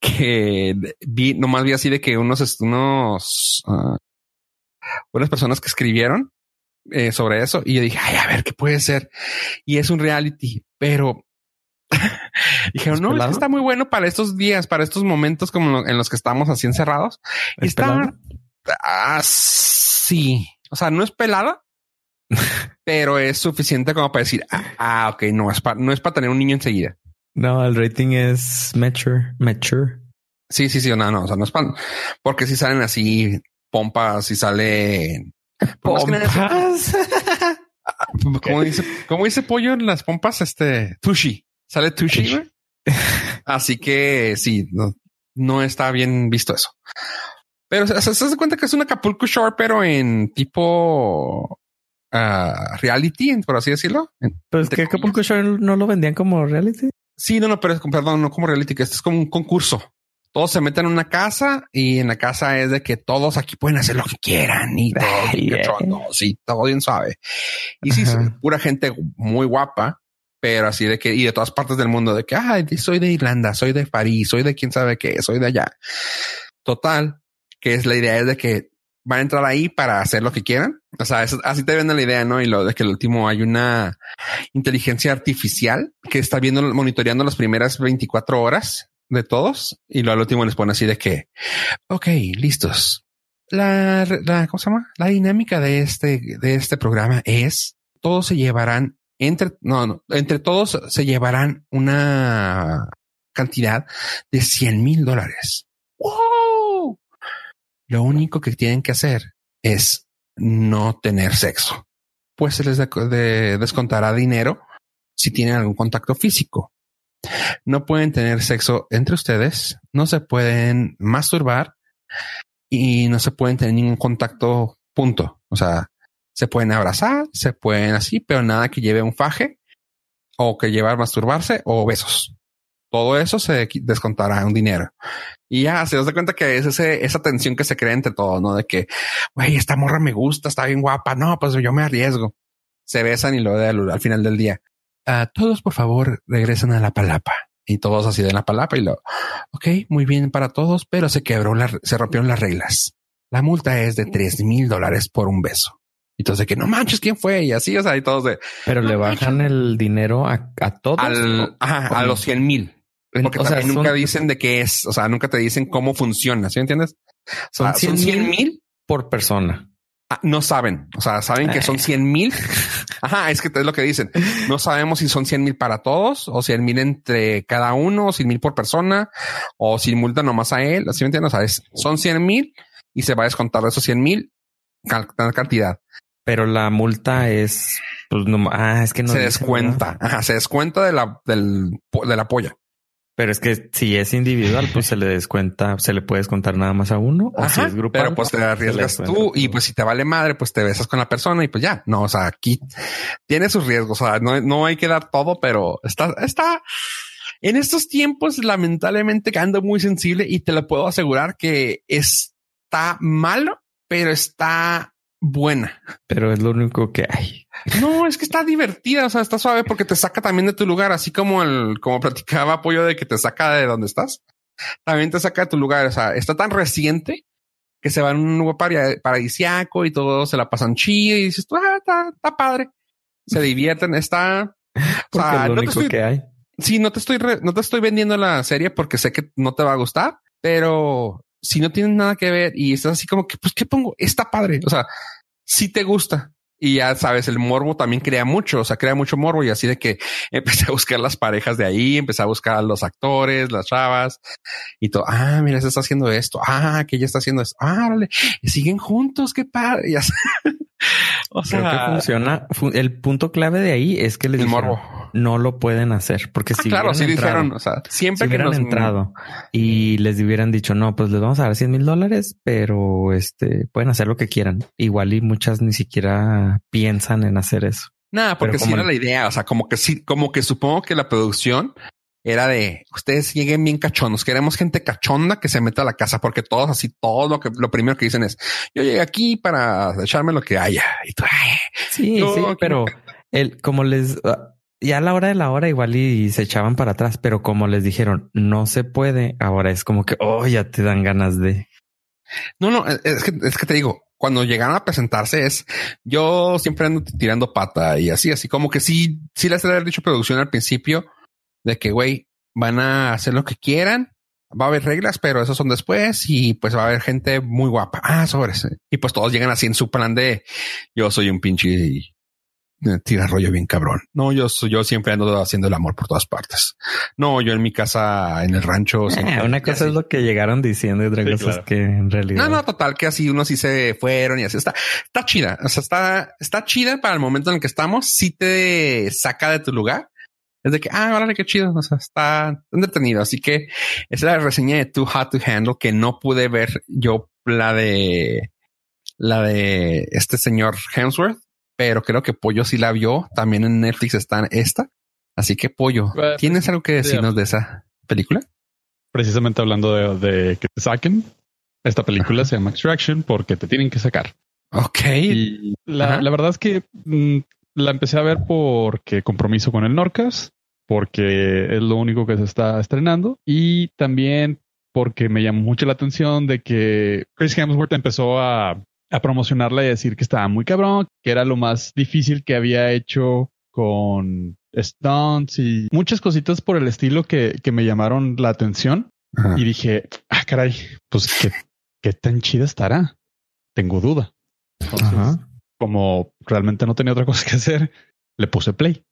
Que vi, nomás vi así de que unos, unos, ah, unas personas que escribieron eh, sobre eso y yo dije, ay, a ver qué puede ser. Y es un reality, pero (laughs) dijeron, no, es que pelado? está muy bueno para estos días, para estos momentos como en los que estamos así encerrados. ¿Es Está, pelado? ah. O sea, no es pelada, (laughs) pero es suficiente como para decir, ah, ah, ok, no es para, no es para tener un niño enseguida. No, el rating es mature, mature. Sí, sí, sí, no, no, o sea, no es para, porque si salen así pompas, si sale, pues Pompas. (laughs) como dice, como dice pollo en las pompas, este Tushi, sale Tushi, güey. Así que sí, no, no está bien visto eso. Pero se, hace cuenta que es un Acapulco Shore, pero en tipo ah, reality, por así decirlo. Pero es que Acapulco Shore no lo vendían como reality. Sí, no, no, pero perdón, no como reality, que esto es como un concurso. Todos se meten en una casa y en la casa es de que todos aquí pueden hacer lo que quieran y todo, sí, todo bien suave. Y sí, pura gente muy guapa, pero así de que, y de todas partes del mundo, de que, soy de Irlanda, soy de París, soy de quién sabe qué, soy de allá. Total, que es la idea es de que van a entrar ahí para hacer lo que quieran. O sea, eso- así te venden la idea, ¿no? Y lo de que el último hay una inteligencia artificial que está viendo, monitoreando las primeras 24 horas de todos y luego al último les pone así de que, ok, listos. La, la, ¿cómo se llama? La dinámica de este, de este programa es todos se llevarán entre, no, no, entre todos se llevarán una cantidad de 100 mil dólares. ¡Wow! Lo único que tienen que hacer es no tener sexo. Pues se les de- de- descontará dinero si tienen algún contacto físico. No pueden tener sexo entre ustedes, no se pueden masturbar y no se pueden tener ningún contacto punto. O sea, se pueden abrazar, se pueden así, pero nada que lleve un faje o que lleve a masturbarse o besos. todo eso se descontará un dinero. Y ya se das cuenta que es ese, esa tensión que se crea entre todos, ¿no? De que, güey, esta morra me gusta, está bien guapa. No, pues yo me arriesgo. Se besan y lo de al, final del día. Ah, todos, por favor, regresen a la palapa. Y todos así de la palapa y lo, ok, muy bien para todos, pero se quebró la, se rompieron las reglas. La multa es de tres mil dólares por un beso. Entonces, que no manches, ¿quién fue? Y así, o sea, y todos de... Pero le bajan el dinero a, a todos. a los 100 mil. Porque o sea, nunca dicen de qué es, o sea, nunca te dicen cómo funciona, ¿sí entiendes? Son 100 mil por persona. Ah, no saben, o sea, saben que son 100 mil. Ajá, es que es lo que dicen. No sabemos si son 100 mil para todos o 100 mil entre cada uno, o 100 mil por persona o sin multa nomás a él. ¿Sí me entiendes? O sea, son 100 mil y se va a descontar de esos 100 mil cantidad. Pero la multa es, pues no, ah, es que no se descuenta. Ajá, se descuenta de la, del, de la polla. Pero es que si es individual, pues se le descuenta, se le puede descontar nada más a uno. o si es grupal, pero pues te arriesgas tú y pues si te vale madre, pues te besas con la persona y pues ya. No, o sea, aquí tiene sus riesgos. O sea, no, no hay que dar todo, pero está, está en estos tiempos, lamentablemente ando muy sensible y te lo puedo asegurar que está malo, pero está buena. Pero es lo único que hay. No, es que está divertida, o sea, está suave porque te saca también de tu lugar, así como el, como platicaba apoyo de que te saca de donde estás. También te saca de tu lugar, o sea, está tan reciente que se va en un nuevo paradisiaco y todo se la pasan chido y dices, ah, está, está padre. Se (laughs) divierten, está. O sea, lo único que hay. Sí, no te estoy, no te estoy vendiendo la serie porque sé que no te va a gustar, pero si no tienes nada que ver y estás así como que, pues, ¿qué pongo? Está padre. O sea, si te gusta. Y ya sabes, el morbo también crea mucho, o sea, crea mucho morbo y así de que (laughs) empecé a buscar las parejas de ahí, empecé a buscar a los actores, las chavas y todo. Ah, mira, se está haciendo esto. Ah, que ella está haciendo esto. Ah, vale, siguen juntos. Qué padre. (laughs) o sea, Creo que funciona. El punto clave de ahí es que les el morbo no lo pueden hacer porque ah, si claro, sí dijeron, o sea, siempre que hubieran entrado y les hubieran dicho no, pues les vamos a dar 100 mil dólares, pero este pueden hacer lo que quieran. Igual y muchas ni siquiera piensan en hacer eso. Nada, porque si era la idea, o sea, como que sí, como que supongo que la producción era de ustedes lleguen bien cachondos. Queremos gente cachonda que se meta a la casa porque todos así, todo lo que lo primero que dicen es yo llegué aquí para echarme lo que haya. Y tú, sí, sí, pero el como les ah, ya a la hora de la hora igual y, se echaban para atrás, pero como les dijeron no se puede, ahora es como que oh, ya te dan ganas de. No, no, es que, es que te digo, cuando llegaron a presentarse es yo siempre ando tirando pata y así, así como que sí, sí les había dicho producción al principio de que güey van a hacer lo que quieran. Va a haber reglas, pero esos son después y pues va a haber gente muy guapa. Ah, sobre ese. Y pues todos llegan así en su plan de yo soy un pinche tira rollo bien cabrón. No, yo, yo siempre ando haciendo el amor por todas partes. No, yo en mi casa, en el rancho. Eh, una cosa es lo que llegaron diciendo y otra cosa es que en realidad. No, no, total, que así unos sí se fueron y así está. Está chida. O sea, está, está chida para el momento en el que estamos. Si te saca de tu lugar. Es de que, ah, órale, qué chido. O sea, está entretenido. Así que esa es la reseña de Too Hot to Handle que no pude ver yo la de la de este señor Hemsworth pero creo que Pollo sí la vio. También en Netflix está esta. Así que Pollo, ¿tienes algo que decirnos de esa película? Precisamente hablando de, que te saquen, esta película se llama Extraction porque te tienen que sacar. Ok. Y la, verdad es que mm, la empecé a ver porque compromiso con el Norcas, porque es lo único que se está estrenando y también porque me llamó mucho la atención de que Chris Hemsworth empezó a a promocionarla y decir que estaba muy cabrón, que era lo más difícil que había hecho con stunts y muchas cositas por el estilo que, que me llamaron la atención. Y dije, ah, caray, pues qué, qué tan chida estará. Tengo duda. Entonces, como realmente no tenía otra cosa que hacer, le puse play.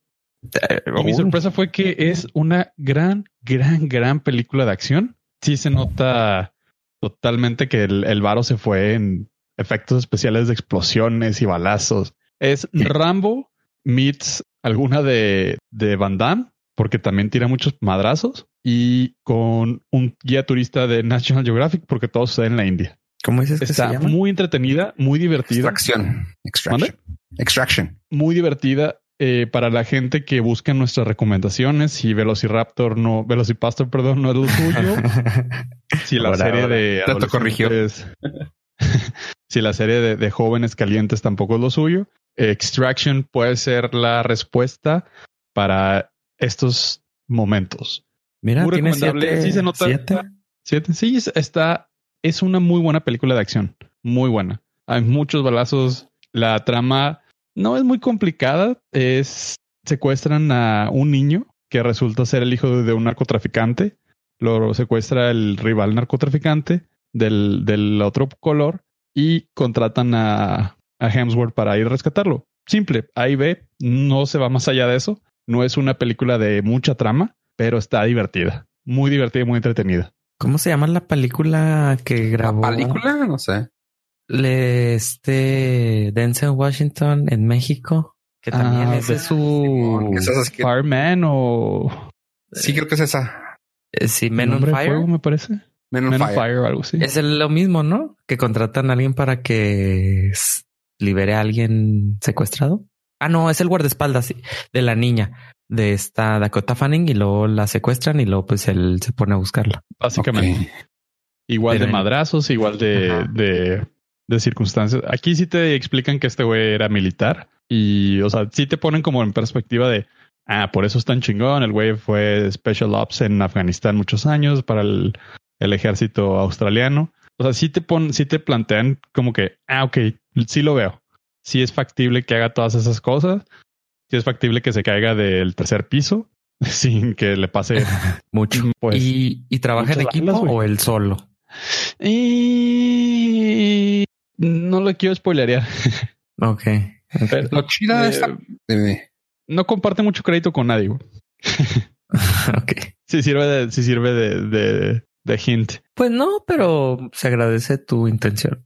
y mi sorpresa fue que es una gran, gran, gran película de acción. Sí se nota totalmente que el, el varo se fue en efectos especiales de explosiones y balazos. Es Rambo meets alguna de, de Van Damme, porque también tira muchos madrazos, y con un guía turista de National Geographic, porque todo sucede en la India. ¿Cómo dices Está que se llama? muy entretenida, muy divertida. Extraction. Extraction. Extraction. Muy divertida, eh, para la gente que busca nuestras recomendaciones, si Velociraptor no, Velocipastor, perdón, no es lo suyo. (laughs) si la Ahora, serie ahora. de Te corrigió. (laughs) si la serie de, de jóvenes calientes tampoco es lo suyo, Extraction puede ser la respuesta para estos momentos. Mira, Muy tiene recomendable. siete. Sí se nota. siete. ¿Siete? Sí, es- está. Es una muy buena película de acción. Muy buena. Hay muchos balazos. La trama no es muy complicada. Es secuestran a un niño que resulta ser el hijo de un narcotraficante. Lo secuestra el rival narcotraficante del, del otro color y contratan a, a Hemsworth para ir a rescatarlo. Simple, ahí ve, no se va más allá de eso. No es una película de mucha trama, pero está divertida. Muy divertida y muy entretenida. ¿Cómo se llama la película que grabó? ¿Película? No sé. Le- este Denzel Washington en México, que también Ah, ese de- es su ¿Qué es que- Fireman o Sí, creo que es esa. eh, sí, Men on Fire. Me parece. Men on Men Fire. Fire o algo así. Es el- lo mismo, ¿no? Que contratan a alguien para que libere a alguien secuestrado. Ah, no, es el guardaespaldas sí, de la niña de esta Dakota Fanning y luego la secuestran y luego pues él se pone a buscarla. Básicamente. Igual Pero de madrazos, igual de, de, de circunstancias. Aquí sí te explican que este güey era militar y, o sea, sí te ponen como en perspectiva de, ah, por eso es tan chingón. El güey fue Special Ops en Afganistán muchos años para el, el ejército australiano. O sea, sí te ponen, sí te plantean como que, ah, ok, sí lo veo. Sí es factible que haga todas esas cosas. Sí es factible que se caiga del tercer piso (laughs) sin que le pase, (laughs) Mucho. pues. ¿Y, y trabaja en equipo o él solo? Y no lo quiero spoilerear. (laughs) Ok. Pero, Lo chida eh, esta. eh, no comparte mucho crédito con nadie. güey. ok. Sí sirve de, sí sirve de, de, de hint. Pues no, pero se agradece tu intención.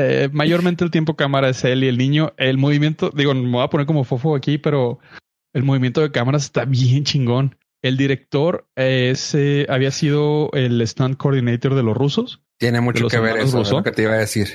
Eh, mayormente el tiempo cámara es él y el niño. El movimiento, digo, me voy a poner como fofo aquí, pero el movimiento de cámaras está bien chingón. El director es, eh, había sido el stunt coordinator de los rusos Tiene mucho que ver eso, es lo que te iba a decir.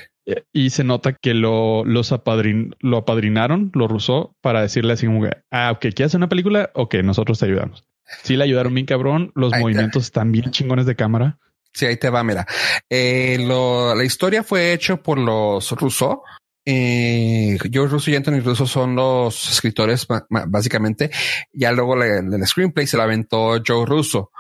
y se nota que lo, los apadrin, lo apadrinaron, lo rusó, para decirle así como que, ah, ok, ¿quieres hacer una película? Ok, nosotros te ayudamos. Sí, le ayudaron bien cabrón. Los Ahí está. movimientos están bien chingones de cámara. Sí, ahí te va, mira. Eh, lo- la historia fue hecho por los Russo. Eh, George Russo y Anthony Russo son los escritores, básicamente. Ya luego el screenplay se la aventó Joe Russo.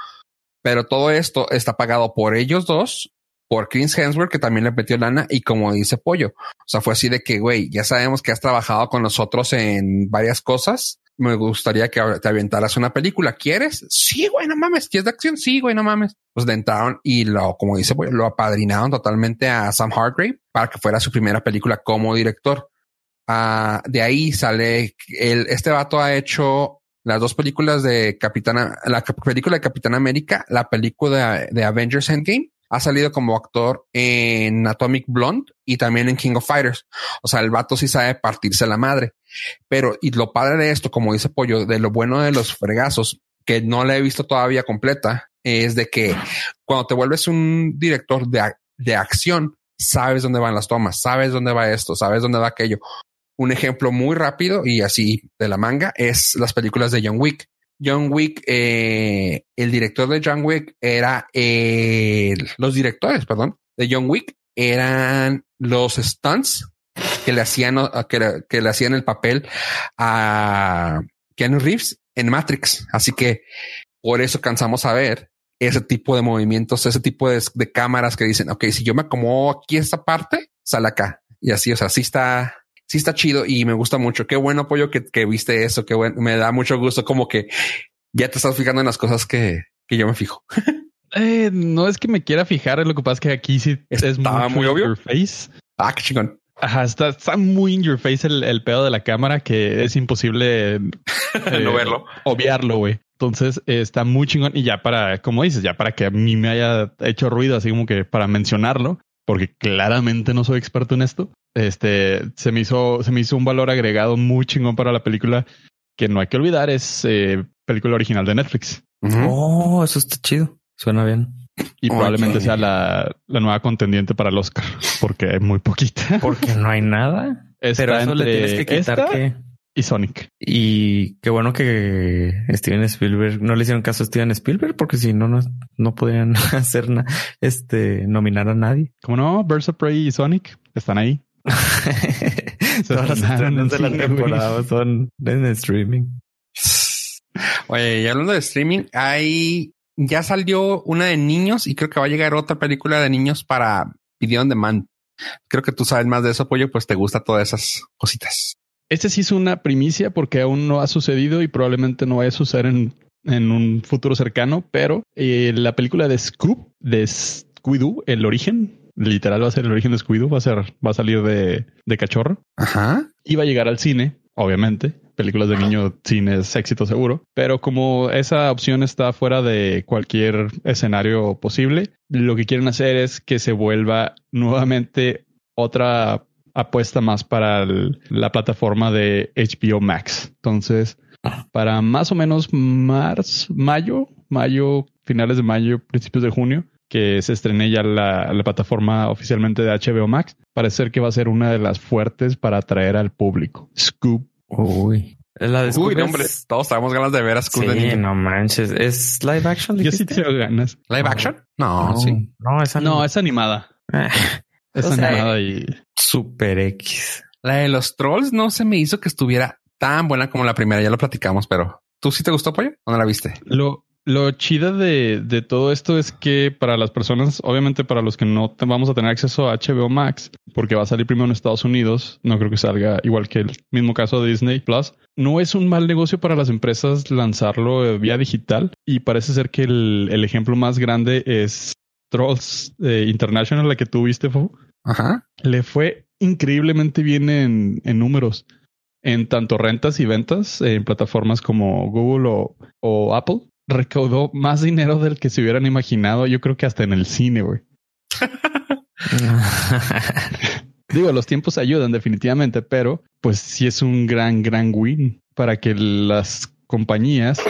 Pero todo esto está pagado por ellos dos, por Chris Hemsworth, que también le metió lana, y como dice Pollo. O sea, fue así de que, güey, ya sabemos que has trabajado con nosotros en varias cosas. Me gustaría que te aventaras una película. ¿Quieres? Sí, güey, no mames. ¿Quieres de acción? Sí, güey, no mames. Pues le entraron y lo, como dice, lo apadrinaron totalmente a Sam Hargrave para que fuera su primera película como director. Ah, de ahí sale el, este vato ha hecho las dos películas de Capitana, la película de Capitán América, la película de, de Avengers Endgame. Ha salido como actor en Atomic Blonde y también en King of Fighters. O sea, el vato sí sabe partirse la madre. Pero, y lo padre de esto, como dice Pollo, de lo bueno de los fregazos, que no la he visto todavía completa, es de que cuando te vuelves un director de, de acción, sabes dónde van las tomas, sabes dónde va esto, sabes dónde va aquello. Un ejemplo muy rápido y así de la manga es las películas de John Wick. John Wick, eh, el director de John Wick era el- los directores, perdón, de John Wick eran los stunts que le hacían, que, le- que le hacían el papel a Keanu Reeves en Matrix. Así que por eso cansamos a ver ese tipo de movimientos, ese tipo de, de cámaras que dicen, ok, si yo me acomodo aquí esta parte, sale acá. Y así, o sea, sí está, sí está chido y me gusta mucho. Qué bueno apoyo que, que viste eso, qué bueno, me da mucho gusto como que ya te estás fijando en las cosas que, que yo me fijo. (laughs) Eh, no es que me quiera fijar, lo que pasa es que aquí sí es Estaba mucho muy obvio. your face. Ah, qué chingón. Ajá, está, está muy in your face el, el pedo de la cámara que es imposible (laughs) eh, No verlo. obviarlo, güey. Entonces eh, está muy chingón y ya para, como dices, ya para que a mí me haya hecho ruido, así como que para mencionarlo, porque claramente no soy experto en esto. Este se me hizo, se me hizo un valor agregado muy chingón para la película que no hay que olvidar. Es eh, película original de Netflix. Oh, eso está chido. Suena bien. y probablemente sea la, la nueva contendiente para el Oscar porque es muy poquita. (laughs) Porque no hay nada. Está Pero eso le tienes que quitar que y Sonic. Y qué bueno que Steven Spielberg no le hicieron caso a Steven Spielberg, porque si no, no, no podrían (laughs) hacer nada, este, nominar a nadie. Como no, Birds of Prey y Sonic están ahí. (laughs) Todas las estrenos de la temporada son en streaming. Oye, y hablando de streaming, hay ya salió una de niños y creo que va a llegar otra película de niños para Video on Demand. Creo que tú sabes más de eso, Pollo, pues te gusta todas esas cositas. Este sí es una primicia porque aún no ha sucedido y probablemente no vaya a suceder en, en un futuro cercano, pero eh, la película de Scoop, de Scooby-Doo, el origen, literal va a ser el origen de Scooby-Doo, va a ser, va a salir de, de cachorro. Ajá. Y va a llegar al cine, obviamente. Películas de niño, cine es éxito seguro. Pero como esa opción está fuera de cualquier escenario posible, lo que quieren hacer es que se vuelva nuevamente otra apuesta más para el- la plataforma de HBO Max. Entonces, para más o menos marzo, mayo, mayo, finales de mayo, principios de junio, que se estrene ya la, la plataforma oficialmente de HBO Max, parece ser que va a ser una de las fuertes para atraer al público. Scoop. Uy. La de Uy, Scooby no, es- hombre, todos tenemos ganas de ver a Scooby de Sí, niño. no manches. ¿Es live action? Yo sí tengo ganas. ¿Live action? No, No, sí. No, es animada. Ah, Es O sea, animada y Super X. La de los trolls no se me hizo que estuviera tan buena como la primera. Ya lo platicamos, pero ¿tú sí te gustó, Pollo? ¿O no la viste? Lo, lo chida de, de todo esto es que para las personas, obviamente para los que no te- vamos a tener acceso a HBO Max, porque va a salir primero en Estados Unidos, no creo que salga igual que el mismo caso de Disney Plus, no es un mal negocio para las empresas lanzarlo eh, vía digital y parece ser que el, el ejemplo más grande es Trolls eh, International, la que tú viste, Fo. Ajá. Le fue increíblemente bien en, en números, en tanto rentas y ventas en plataformas como Google o, o Apple. Recaudó más dinero del que se hubieran imaginado, yo creo que hasta en el cine, güey. (laughs) Digo, los tiempos ayudan definitivamente, pero pues sí es un gran, gran win para que las compañías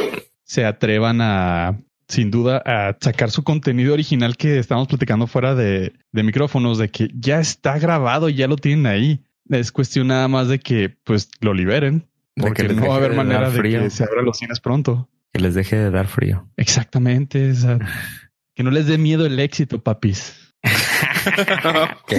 se atrevan a, sin duda, a sacar su contenido original que estamos platicando fuera de, de micrófonos, de que ya está grabado y ya lo tienen ahí. Es cuestión nada más de que pues lo liberen, porque no va a haber manera de que se abran los cines pronto. Que les deje de dar frío. Exactamente. o sea, que no les dé miedo el éxito, papis. (laughs) ok.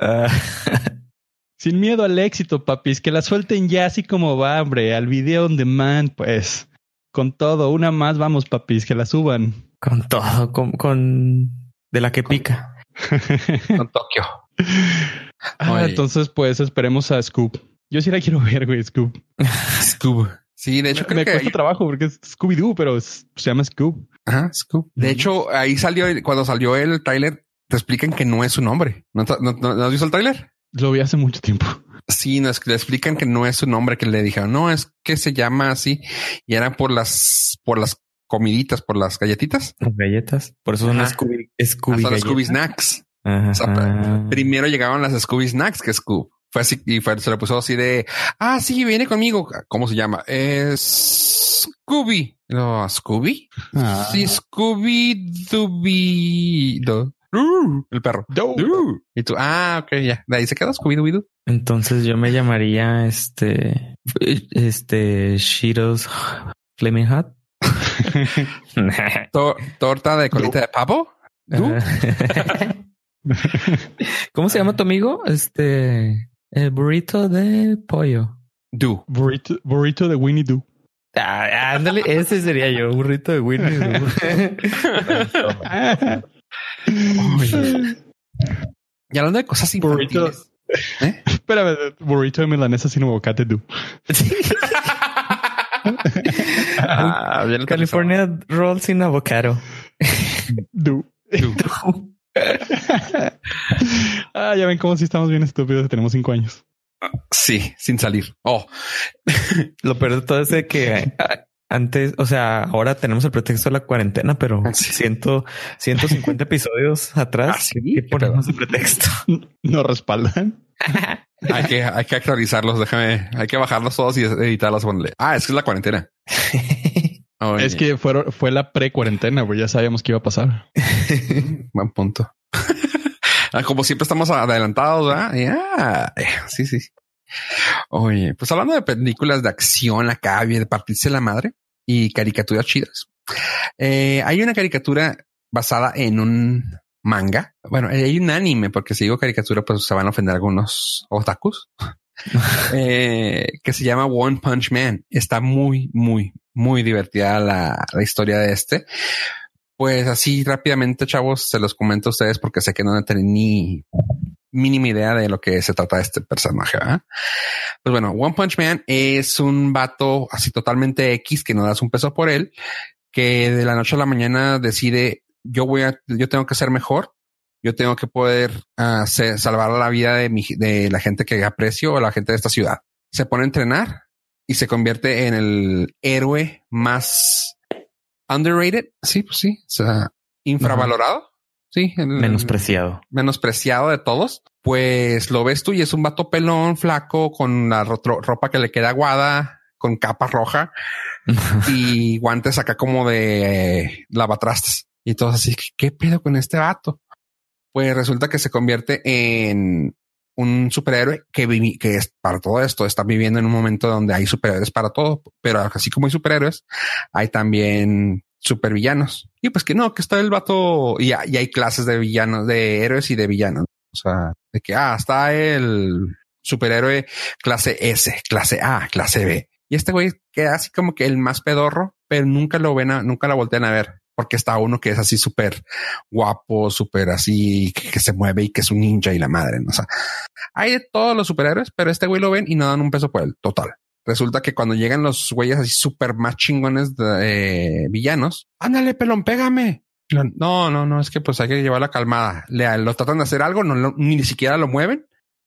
Ah, (laughs) Sin miedo al éxito, papis, que la suelten ya así como va, hombre, al video on demand, pues. Con todo, una más, vamos, papis, que la suban. con todo, con, con de la que pica. (laughs) Con Tokio. Ah, entonces, pues esperemos a Scoop. Yo sí la quiero ver, güey, Scoop. Scoop. Sí, de hecho, me creo me que cuesta ahí- trabajo porque es Scooby-Doo, pero es- se llama Scoop. Ajá, Scoop. De hecho, ahí salió, cuando salió el tráiler, te explican que no es su nombre. ¿No, no, no- no has visto el tráiler? Lo vi hace mucho tiempo. Sí, nos le explican que no es su nombre, que le dijeron, no, es que se llama así. Y era por las, por las comiditas, por las galletitas. Las galletas. Por eso son Ajá. Scooby, Scooby Hasta. Scooby Snacks. Ajá. O sea, Primero llegaron las Scooby Snacks que Scoop. Fue así y fue, se le puso así de, ah, sí, viene conmigo. ¿Cómo se llama? Es Scooby. No, Scooby. Ah. Sí, Scooby Dooby. Do- Uh, el perro. Doo. Uh. Y tú, ah, ok, ya. De ahí se quedó Scooby Dooby Doo. Entonces yo me llamaría este, este Cheetos Flaming Hot. (laughs) To- torta de colita de pavo. Doo. (laughs) ¿Cómo se llama tu amigo? Este, el burrito de pollo. Doo. burrito, burrito de Winnie Doo. Ah, ándale, ese sería yo, burrito de Winnie. Doo. (laughs) Y hablando de cosas Burrito. ¿Eh? Espérame, burrito de milanesa sin aguacate Doo. (laughs) Ah, California roll sin avocado. Doo. Doo. (laughs) (laughs) ah, ya ven cómo si estamos bien estúpidos. Tenemos cinco años. Sí, sin salir. Oh, (laughs) Lo peor de todo es de que ah, antes, o sea, ahora tenemos el pretexto de la cuarentena, pero Sí. ciento, 150 episodios atrás, ¿Ah, sí? ¿qué ponemos de pretexto? Nos respaldan. (laughs) hay que, hay que actualizarlos. Déjame, hay que bajarlos todos y editarlos. Ah, es que es la cuarentena. Es que fueron, fue la pre-cuarentena, güey. Ya sabíamos que iba a pasar. (laughs) buen punto. (laughs) Ah, Como siempre estamos adelantados, ¿verdad? Ya, eh, sí, sí. Oye, pues hablando de películas de acción acá, de partirse la madre y caricaturas chidas. Eh, hay una caricatura basada en un manga. Bueno, hay un anime, porque si digo caricatura, pues se van a ofender algunos otakus. (laughs) eh, que se llama One Punch Man. Está muy, muy, muy divertida la, la historia de este. Pues así rápidamente, chavos, se los comento a ustedes porque sé que no tienen ni mínima idea de lo que se trata este personaje. Pues bueno, One Punch Man es un vato así totalmente X que no das un peso por él, que de la noche a la mañana decide yo voy a, yo tengo que ser mejor. Yo tengo que poder uh, salvar la vida de, mi, de la gente que aprecio o la gente de esta ciudad. Se pone a entrenar y se convierte en el héroe más underrated. Sí, pues sí. O sea, infravalorado. Uh -huh. Sí. El, menospreciado. Menospreciado de todos. Pues lo ves tú y es un vato pelón, flaco, con la ropa que le queda aguada, con capa roja (laughs) y guantes acá como de eh, lavatrastes. Y todos así, ¿qué pedo con este vato? Pues resulta que se convierte en un superhéroe que, que es para todo esto. Está viviendo en un momento donde hay superhéroes para todo, pero así como hay superhéroes, hay también supervillanos. Y pues que no, que está el vato y, y hay clases de villanos, de héroes y de villanos. O sea, de que, ah, está el superhéroe clase S, clase A, clase B. Y este güey queda así como que el más pedorro, pero nunca lo ven, a, nunca la voltean a ver porque está uno que es así súper guapo, súper así que, se mueve y que es un ninja y la madre. ¿no? O hay de todos los superhéroes, pero este güey lo ven y no dan un peso por él. Total. Resulta que cuando llegan los güeyes así súper más chingones de eh, villanos, ándale, pelón, pégame. No, no, no, es que pues hay que llevar la calmada. Le, lo tratan de hacer algo, no, no, ni siquiera lo mueven,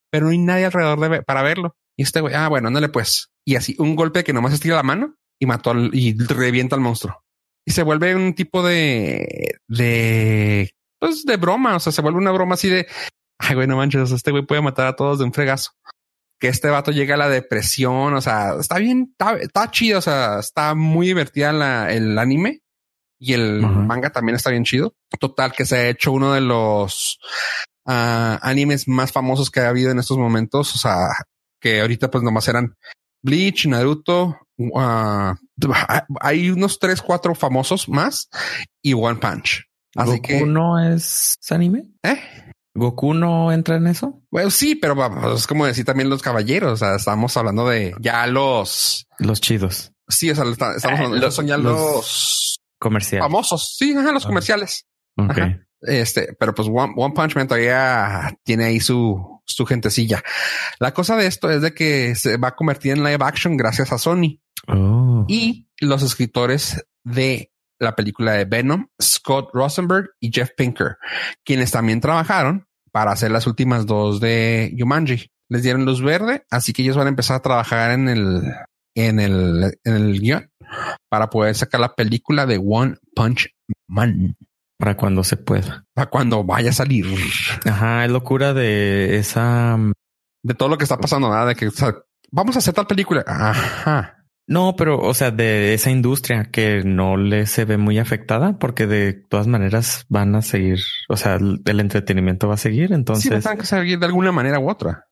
pero no hay nadie alrededor de, para verlo. Y este güey, ah, bueno, ándale pues. Y así un golpe que nomás estira la mano y mató al, y revienta al monstruo y se vuelve un tipo de, de, pues de broma. O sea, se vuelve una broma así de, ay, güey, no manches, este güey puede matar a todos de un fregazo. Que este vato llega a la depresión. O sea, está bien, está, está chido. O sea, está muy divertida la, el anime y el uh -huh. manga también está bien chido. Total, que se ha hecho uno de los uh, animes más famosos que ha habido en estos momentos. O sea, que ahorita pues nomás eran Bleach, Naruto, uh, hay unos tres, cuatro famosos más y One Punch. Así ¿Goku que no es anime? ¿Eh? ¿Goku no entra en eso? Bueno, sí, pero vamos, es como decir también los caballeros. O sea, estamos hablando de ya los los chidos. Sí, o sea, estamos hablando, eh, los, son ya los, los, comerciales famosos. Sí, ajá, los comerciales. Okay. Ajá. Este, pero pues One, One, Punch Man todavía tiene ahí su, su gentecilla. La cosa de esto es de que se va a convertir en live action gracias a Sony. Oh. Y los escritores de la película de Venom, Scott Rosenberg y Jeff Pinker, quienes también trabajaron para hacer las últimas dos de Jumanji. Les dieron luz verde, así que ellos van a empezar a trabajar en el, en el, en el guion para poder sacar la película de One Punch Man. Para cuando se pueda. Para cuando vaya a salir. Ajá, es locura de esa... De todo lo que está pasando, nada de que o sea, vamos a hacer tal película. Ajá. No, pero o sea, de esa industria que no le se ve muy afectada porque de todas maneras van a seguir, o sea, el entretenimiento va a seguir. Entonces, sí, van que seguir de alguna manera u otra.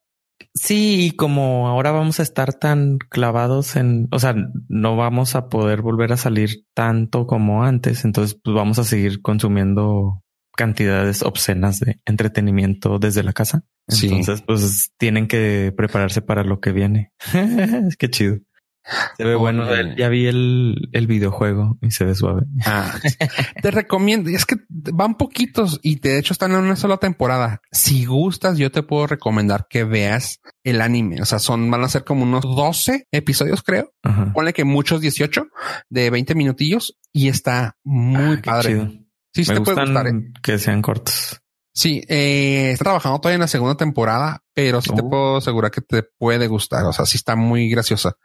Sí, y como ahora vamos a estar tan clavados en, o sea, no vamos a poder volver a salir tanto como antes, entonces pues vamos a seguir consumiendo cantidades obscenas de entretenimiento desde la casa. Entonces, sí. pues tienen que prepararse para lo que viene. (laughs) es que chido. Se ve oh, bueno. Ya vi el, el, videojuego y se ve suave. Ah, (laughs) te recomiendo. Es que van poquitos y de hecho están en una sola temporada. Si gustas, yo te puedo recomendar que veas el anime. O sea, son, van a ser como unos 12 episodios, creo. Ajá. Ponle que muchos 18 de 20 minutillos y está muy ah, padre. Chido. Sí, Me te puede gustar. ¿eh? que sean cortos. Sí, eh, está trabajando todavía en la segunda temporada, pero sí Oh. te puedo asegurar que te puede gustar. O sea, sí está muy graciosa.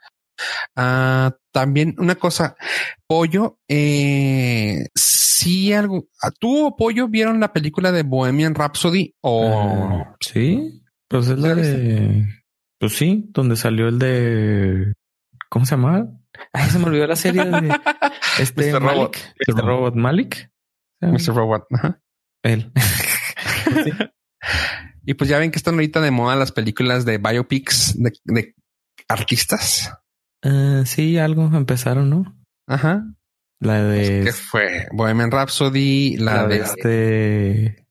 Ah, también una cosa, Pollo, eh, sí algo, ah, ¿tú o Pollo vieron la película de Bohemian Rhapsody o Ah, sí, pues es la de, pues sí, donde salió el de, ¿cómo se llama? Ay, se me olvidó la serie de (laughs) este Mr. Malik, Robot. Mr. Robot Malik. Mr. Robot? Ajá. Él. (laughs) Y pues ya ven que están ahorita de moda las películas de biopics de, de artistas. Uh, sí, algo empezaron, ¿no? Ajá. La de. ¿Qué fue? Bohemian Rhapsody, la, la de, este.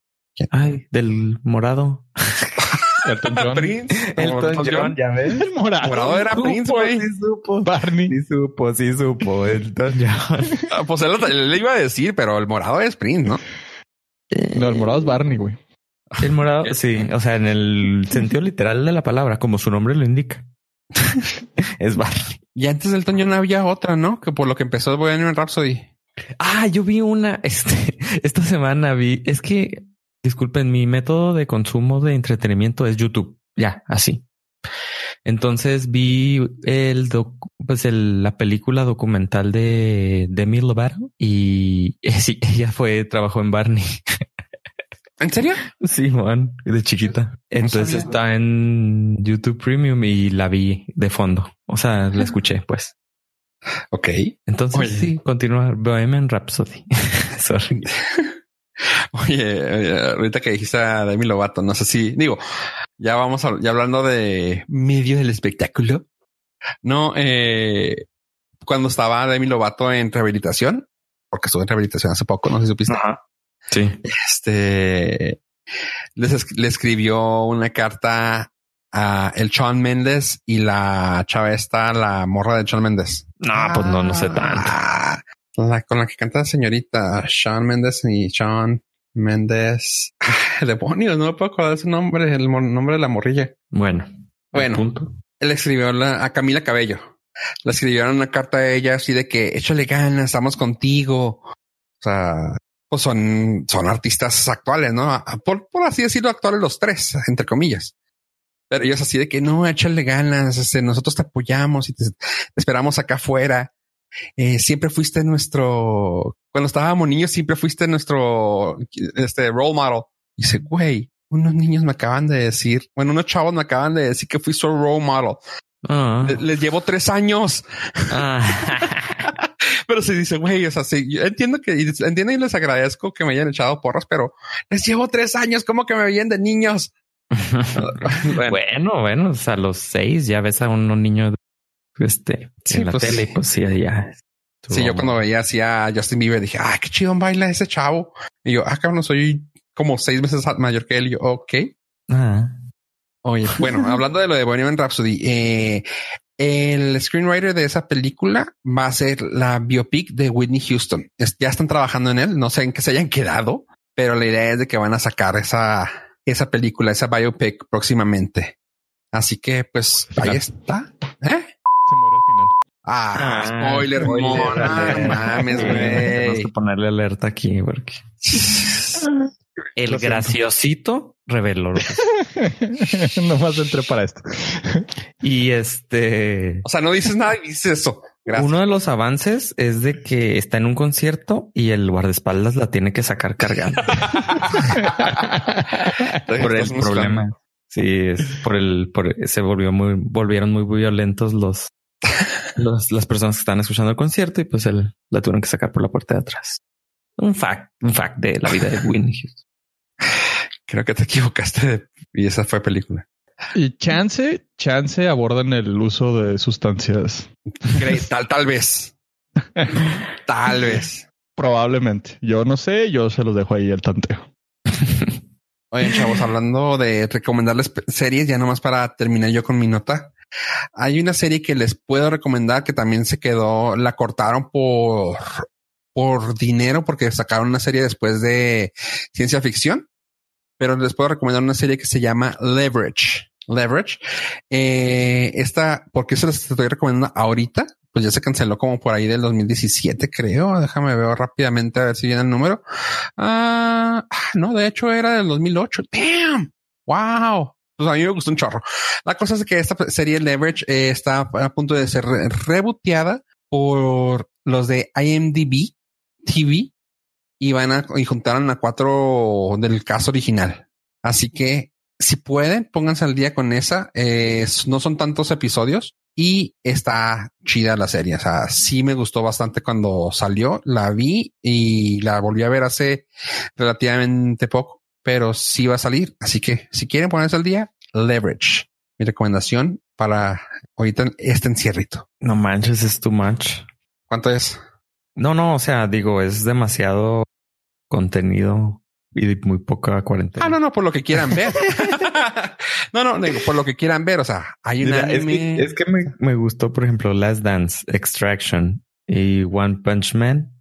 Ay, del morado. (laughs) Elton John. Prince. Elton John, ya ves. El morado. Morado era Prince, güey. Sí supo. Barney. Sí supo, sí supo. Elton (laughs) John. Ah, Pues él, él le iba a decir, pero el morado es Prince, ¿no? No, el morado es Barney, güey. El morado, sí. O sea, en el sentido literal de la palabra, como su nombre lo indica. (laughs) es Barney. Y antes del Elton John había otra, ¿no? Que por lo que empezó Bohemian Rhapsody. Ah, yo vi una, (laughs) este, esta semana vi, es que, disculpen, mi método de consumo de entretenimiento es YouTube. Ya, así. Entonces vi el doc- pues el, la película documental de Demi Lovato y (laughs) sí, ella fue, trabajó en Barney. ¿En serio? Sí, man, de chiquita. Entonces está en YouTube Premium y la vi de fondo. O sea, la escuché, pues. Ok. Entonces Oye. sí, continúa Bohemian Rhapsody. (laughs) Sorry. (laughs) Oye, ahorita que dijiste a Demi Lovato, no sé si digo, ya vamos a, ya hablando de medio del espectáculo. No, eh, cuando estaba Demi Lovato en rehabilitación, porque estuvo en rehabilitación hace poco, no sé si supiste. Sí. Este les le escribió una carta a el Shawn Mendes y la chava esta, la morra de Shawn Mendes. No, pues no, no sé tanto. Ah, La con la que canta la señorita Shawn Mendes y Shawn Mendes. Ah, Demonios, no me puedo acordar su nombre, el nombre de la morrilla. Bueno. Bueno. punto. Él escribió la- a Camila Cabello. Le escribieron una carta a ella así de que échale ganas, estamos contigo. O sea, pues son, son artistas actuales, ¿no? A- Por, por así decirlo, actuales los tres, entre comillas. Pero ellos así de que no, échale ganas, este, nosotros te apoyamos y te, te esperamos acá afuera. Eh, siempre fuiste nuestro, cuando estábamos niños, siempre fuiste nuestro, este, role model. Y dice, güey, unos niños me acaban de decir, bueno, unos chavos me acaban de decir que fui su role model. Ah. Le- Les llevo tres años, Ah. (laughs) pero se dice, güey, o sea, sí, yo entiendo que, entiendo y les agradezco que me hayan echado porras, pero les llevo tres años, como que me veían de niños. (laughs) Bueno. bueno, bueno, o sea, a los seis ya ves a unos niños este, Sí, en la pues tele, sí. pues sí, ya. Sí, yo cuando veía así a Justin Bieber dije, ah, qué chido baila ese chavo. Y yo, ah, cabrón, soy como seis veces mayor que él. Y yo, ok. Ah. Oye, bueno, hablando de lo de Bohemian Rhapsody, eh, el screenwriter de esa película va a ser la biopic de Whitney Houston. Es- ya están trabajando en él, no sé en qué se hayan quedado, pero la idea es de que van a sacar esa, esa película, esa biopic próximamente. Así que, pues, ahí está. ¿Eh? Se muere al final. Ah, Ah, spoiler, spoiler, no mames, Tenemos güey. que ponerle alerta aquí porque (laughs) el Lo siento. graciosito reveló. (laughs) Nomás entré para esto. y este, O sea, no dices nada y dices eso. Gracias. uno de los avances es de que está en un concierto y el guardaespaldas la tiene que sacar cargando (laughs) por el problema. Sí, es por el, por se volvió muy, volvieron muy violentos los, (laughs) los, las personas que estaban escuchando el concierto y pues él la tuvieron que sacar por la puerta de atrás. Un fact, un fact de la vida de Houston. Creo que te (laughs) equivocaste de- y esa fue película. Y chance, chance abordan el uso de sustancias. Tal, tal vez. (laughs) Tal vez. Probablemente. Yo no sé, yo se los dejo ahí el tanteo. (laughs) Oye, chavos, hablando de recomendarles series, ya nomás para terminar yo con mi nota. Hay una serie que les puedo recomendar que también se quedó, la cortaron por, por dinero porque sacaron una serie después de ciencia ficción, pero les puedo recomendar una serie que se llama Leverage. Leverage. Eh, esta, ¿por qué se les estoy recomendando ahorita? Pues ya se canceló como por ahí del 2017, creo. Déjame ver rápidamente a ver si viene el número. Ah, ah, no, de hecho era del 2008. Damn. Wow. Pues a mí me gustó un chorro. La cosa es que esta serie Leverage eh, está a punto de ser re- reboteada por los de IMDb TV y van a y juntaron a cuatro del caso original. Así que si pueden, pónganse al día con esa. Eh, no son tantos episodios y está chida la serie. O sea, sí me gustó bastante cuando salió. La vi y la volví a ver hace relativamente poco, pero sí va a salir. Así que si quieren ponerse al día, leverage. Mi recomendación para ahorita este encierrito. No manches, es too much. ¿Cuánto es? No, no, o sea, digo, es demasiado contenido y muy poca cuarentena. Ah, no, no, por lo que quieran ver. (laughs) (laughs) no, no, digo, por lo que quieran ver. O sea, hay un Mira, es que, es que me, me gustó, por ejemplo, Last Dance, Extraction y One Punch Man.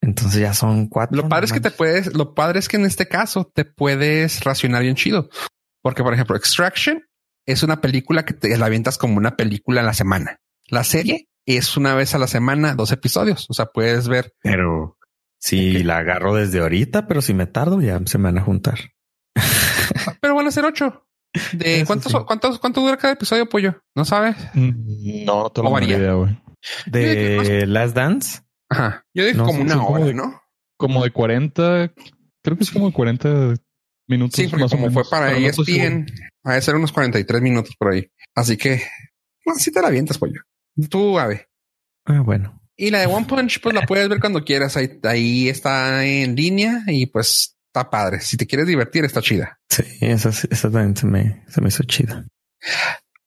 Entonces ya son cuatro. Lo padre es que te puedes, lo padre es que en este caso te puedes racionar bien chido. Porque, por ejemplo, Extraction es una película que te la avientas como una película a la semana. La serie es una vez a la semana, dos episodios. O sea, puedes ver. Pero si la agarro desde ahorita, pero si me tardo, ya se me van a juntar. (laughs) Pero van a ser ocho. De Eso cuántos, sí. cuántos, cuánto dura cada episodio, pollo? ¿No sabes? Mm, No, no tengo O varía. idea, güey. De Last Dance, Ajá. Yo dije No, como sí, una hora, de- ¿no? Como de 40, creo que es como de 40 minutos. Sí, porque más o como fue menos, para E no estoy seguro. ESPN, va a ser unos 43 minutos por ahí. Así que, bueno, sí te la avientas, pollo. Tú, Ave. ah, bueno, Y la de One Punch, pues la puedes ver cuando quieras. Ahí, ahí está en línea y pues está padre. Si te quieres divertir, está chida. sí, esa, esa también se me, se me hizo chida.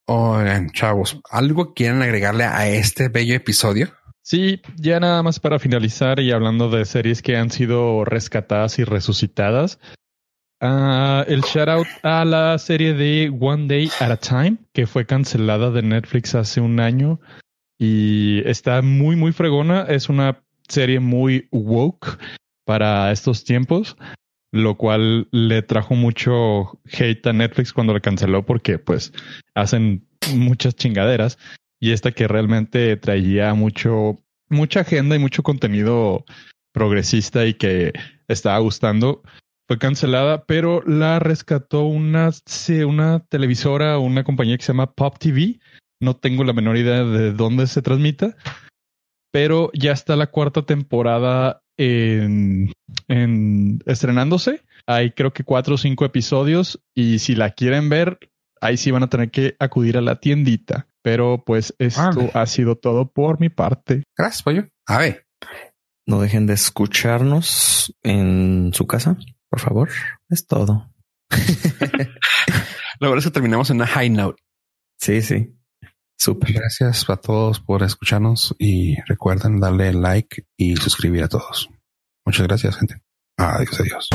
Oigan, chavos, ¿algo quieren agregarle a este bello episodio? Sí, ya nada más para finalizar y hablando de series que han sido rescatadas y resucitadas. ah, el shout out a la serie de One Day at a Time, que fue cancelada de Netflix hace un año y está muy, muy fregona. Es una serie muy woke para estos tiempos, lo cual le trajo mucho hate a Netflix cuando la canceló porque pues hacen muchas chingaderas y esta que realmente traía mucho, mucha agenda y mucho contenido progresista y que estaba gustando, fue cancelada, pero la rescató una, una televisora una compañía que se llama Pop TV. No tengo la menor idea de dónde se transmita, pero ya está la cuarta temporada en, en estrenándose. Hay creo que cuatro o cinco episodios y si la quieren ver, ahí sí van a tener que acudir a la tiendita. Pero pues esto Vale. ha sido todo por mi parte. Gracias, pollo. A ver, No dejen de escucharnos en su casa, por favor. Es todo. lo bueno es que terminamos en una high note. Sí, sí. Súper. Gracias a todos por escucharnos y recuerden darle like y suscribir a todos. Muchas gracias, gente. Adiós, adiós.